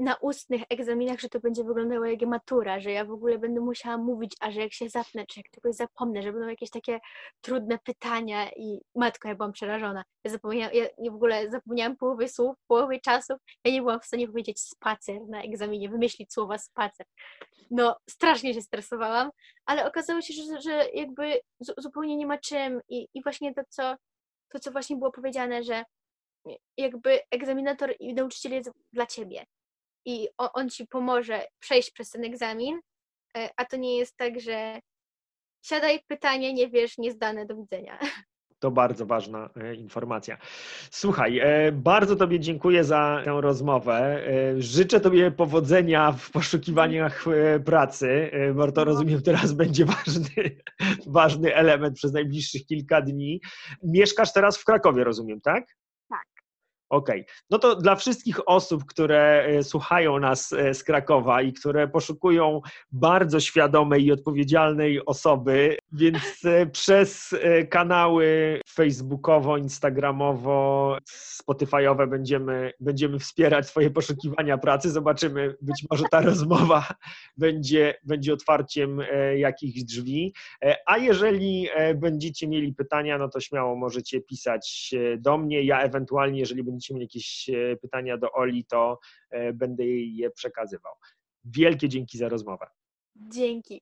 na ustnych egzaminach, że to będzie wyglądało jak matura, że ja w ogóle będę musiała mówić, a że jak się zapnę, czy jak czegoś zapomnę, że będą jakieś takie trudne pytania i matko, ja byłam przerażona. Ja, zapomniałam, ja w ogóle zapomniałam połowy słów, połowy czasów, ja nie byłam w stanie powiedzieć spacer na egzaminie, wymyślić słowa spacer. No, strasznie się stresowałam, ale okazało się, że, że jakby zupełnie nie ma czym i, i właśnie to co, to, co właśnie było powiedziane, że jakby egzaminator i nauczyciel jest dla ciebie i on, on ci pomoże przejść przez ten egzamin, e, a to nie jest tak, że siadaj, pytanie, nie wiesz, niezdane, do widzenia. To bardzo ważna e, informacja. Słuchaj, e, bardzo Tobie dziękuję za tę rozmowę. Życzę Tobie powodzenia w poszukiwaniach pracy, bo to no. rozumiem teraz będzie ważny, ważny element przez najbliższych kilka dni. Mieszkasz teraz w Krakowie, rozumiem, tak? Okay. no to dla wszystkich osób, które e, słuchają nas e, z Krakowa i które poszukują bardzo świadomej i odpowiedzialnej osoby, więc e, przez kanały facebookowo, instagramowo, spotifyowe będziemy, będziemy wspierać swoje poszukiwania pracy. Zobaczymy, być może ta rozmowa będzie, będzie otwarciem jakichś drzwi. A jeżeli będziecie mieli pytania, no to śmiało możecie pisać do mnie. Ja ewentualnie, jeżeli będziecie mieli jakieś e, pytania do Oli, to e, będę jej je przekazywał. Wielkie dzięki za rozmowę. Dzięki.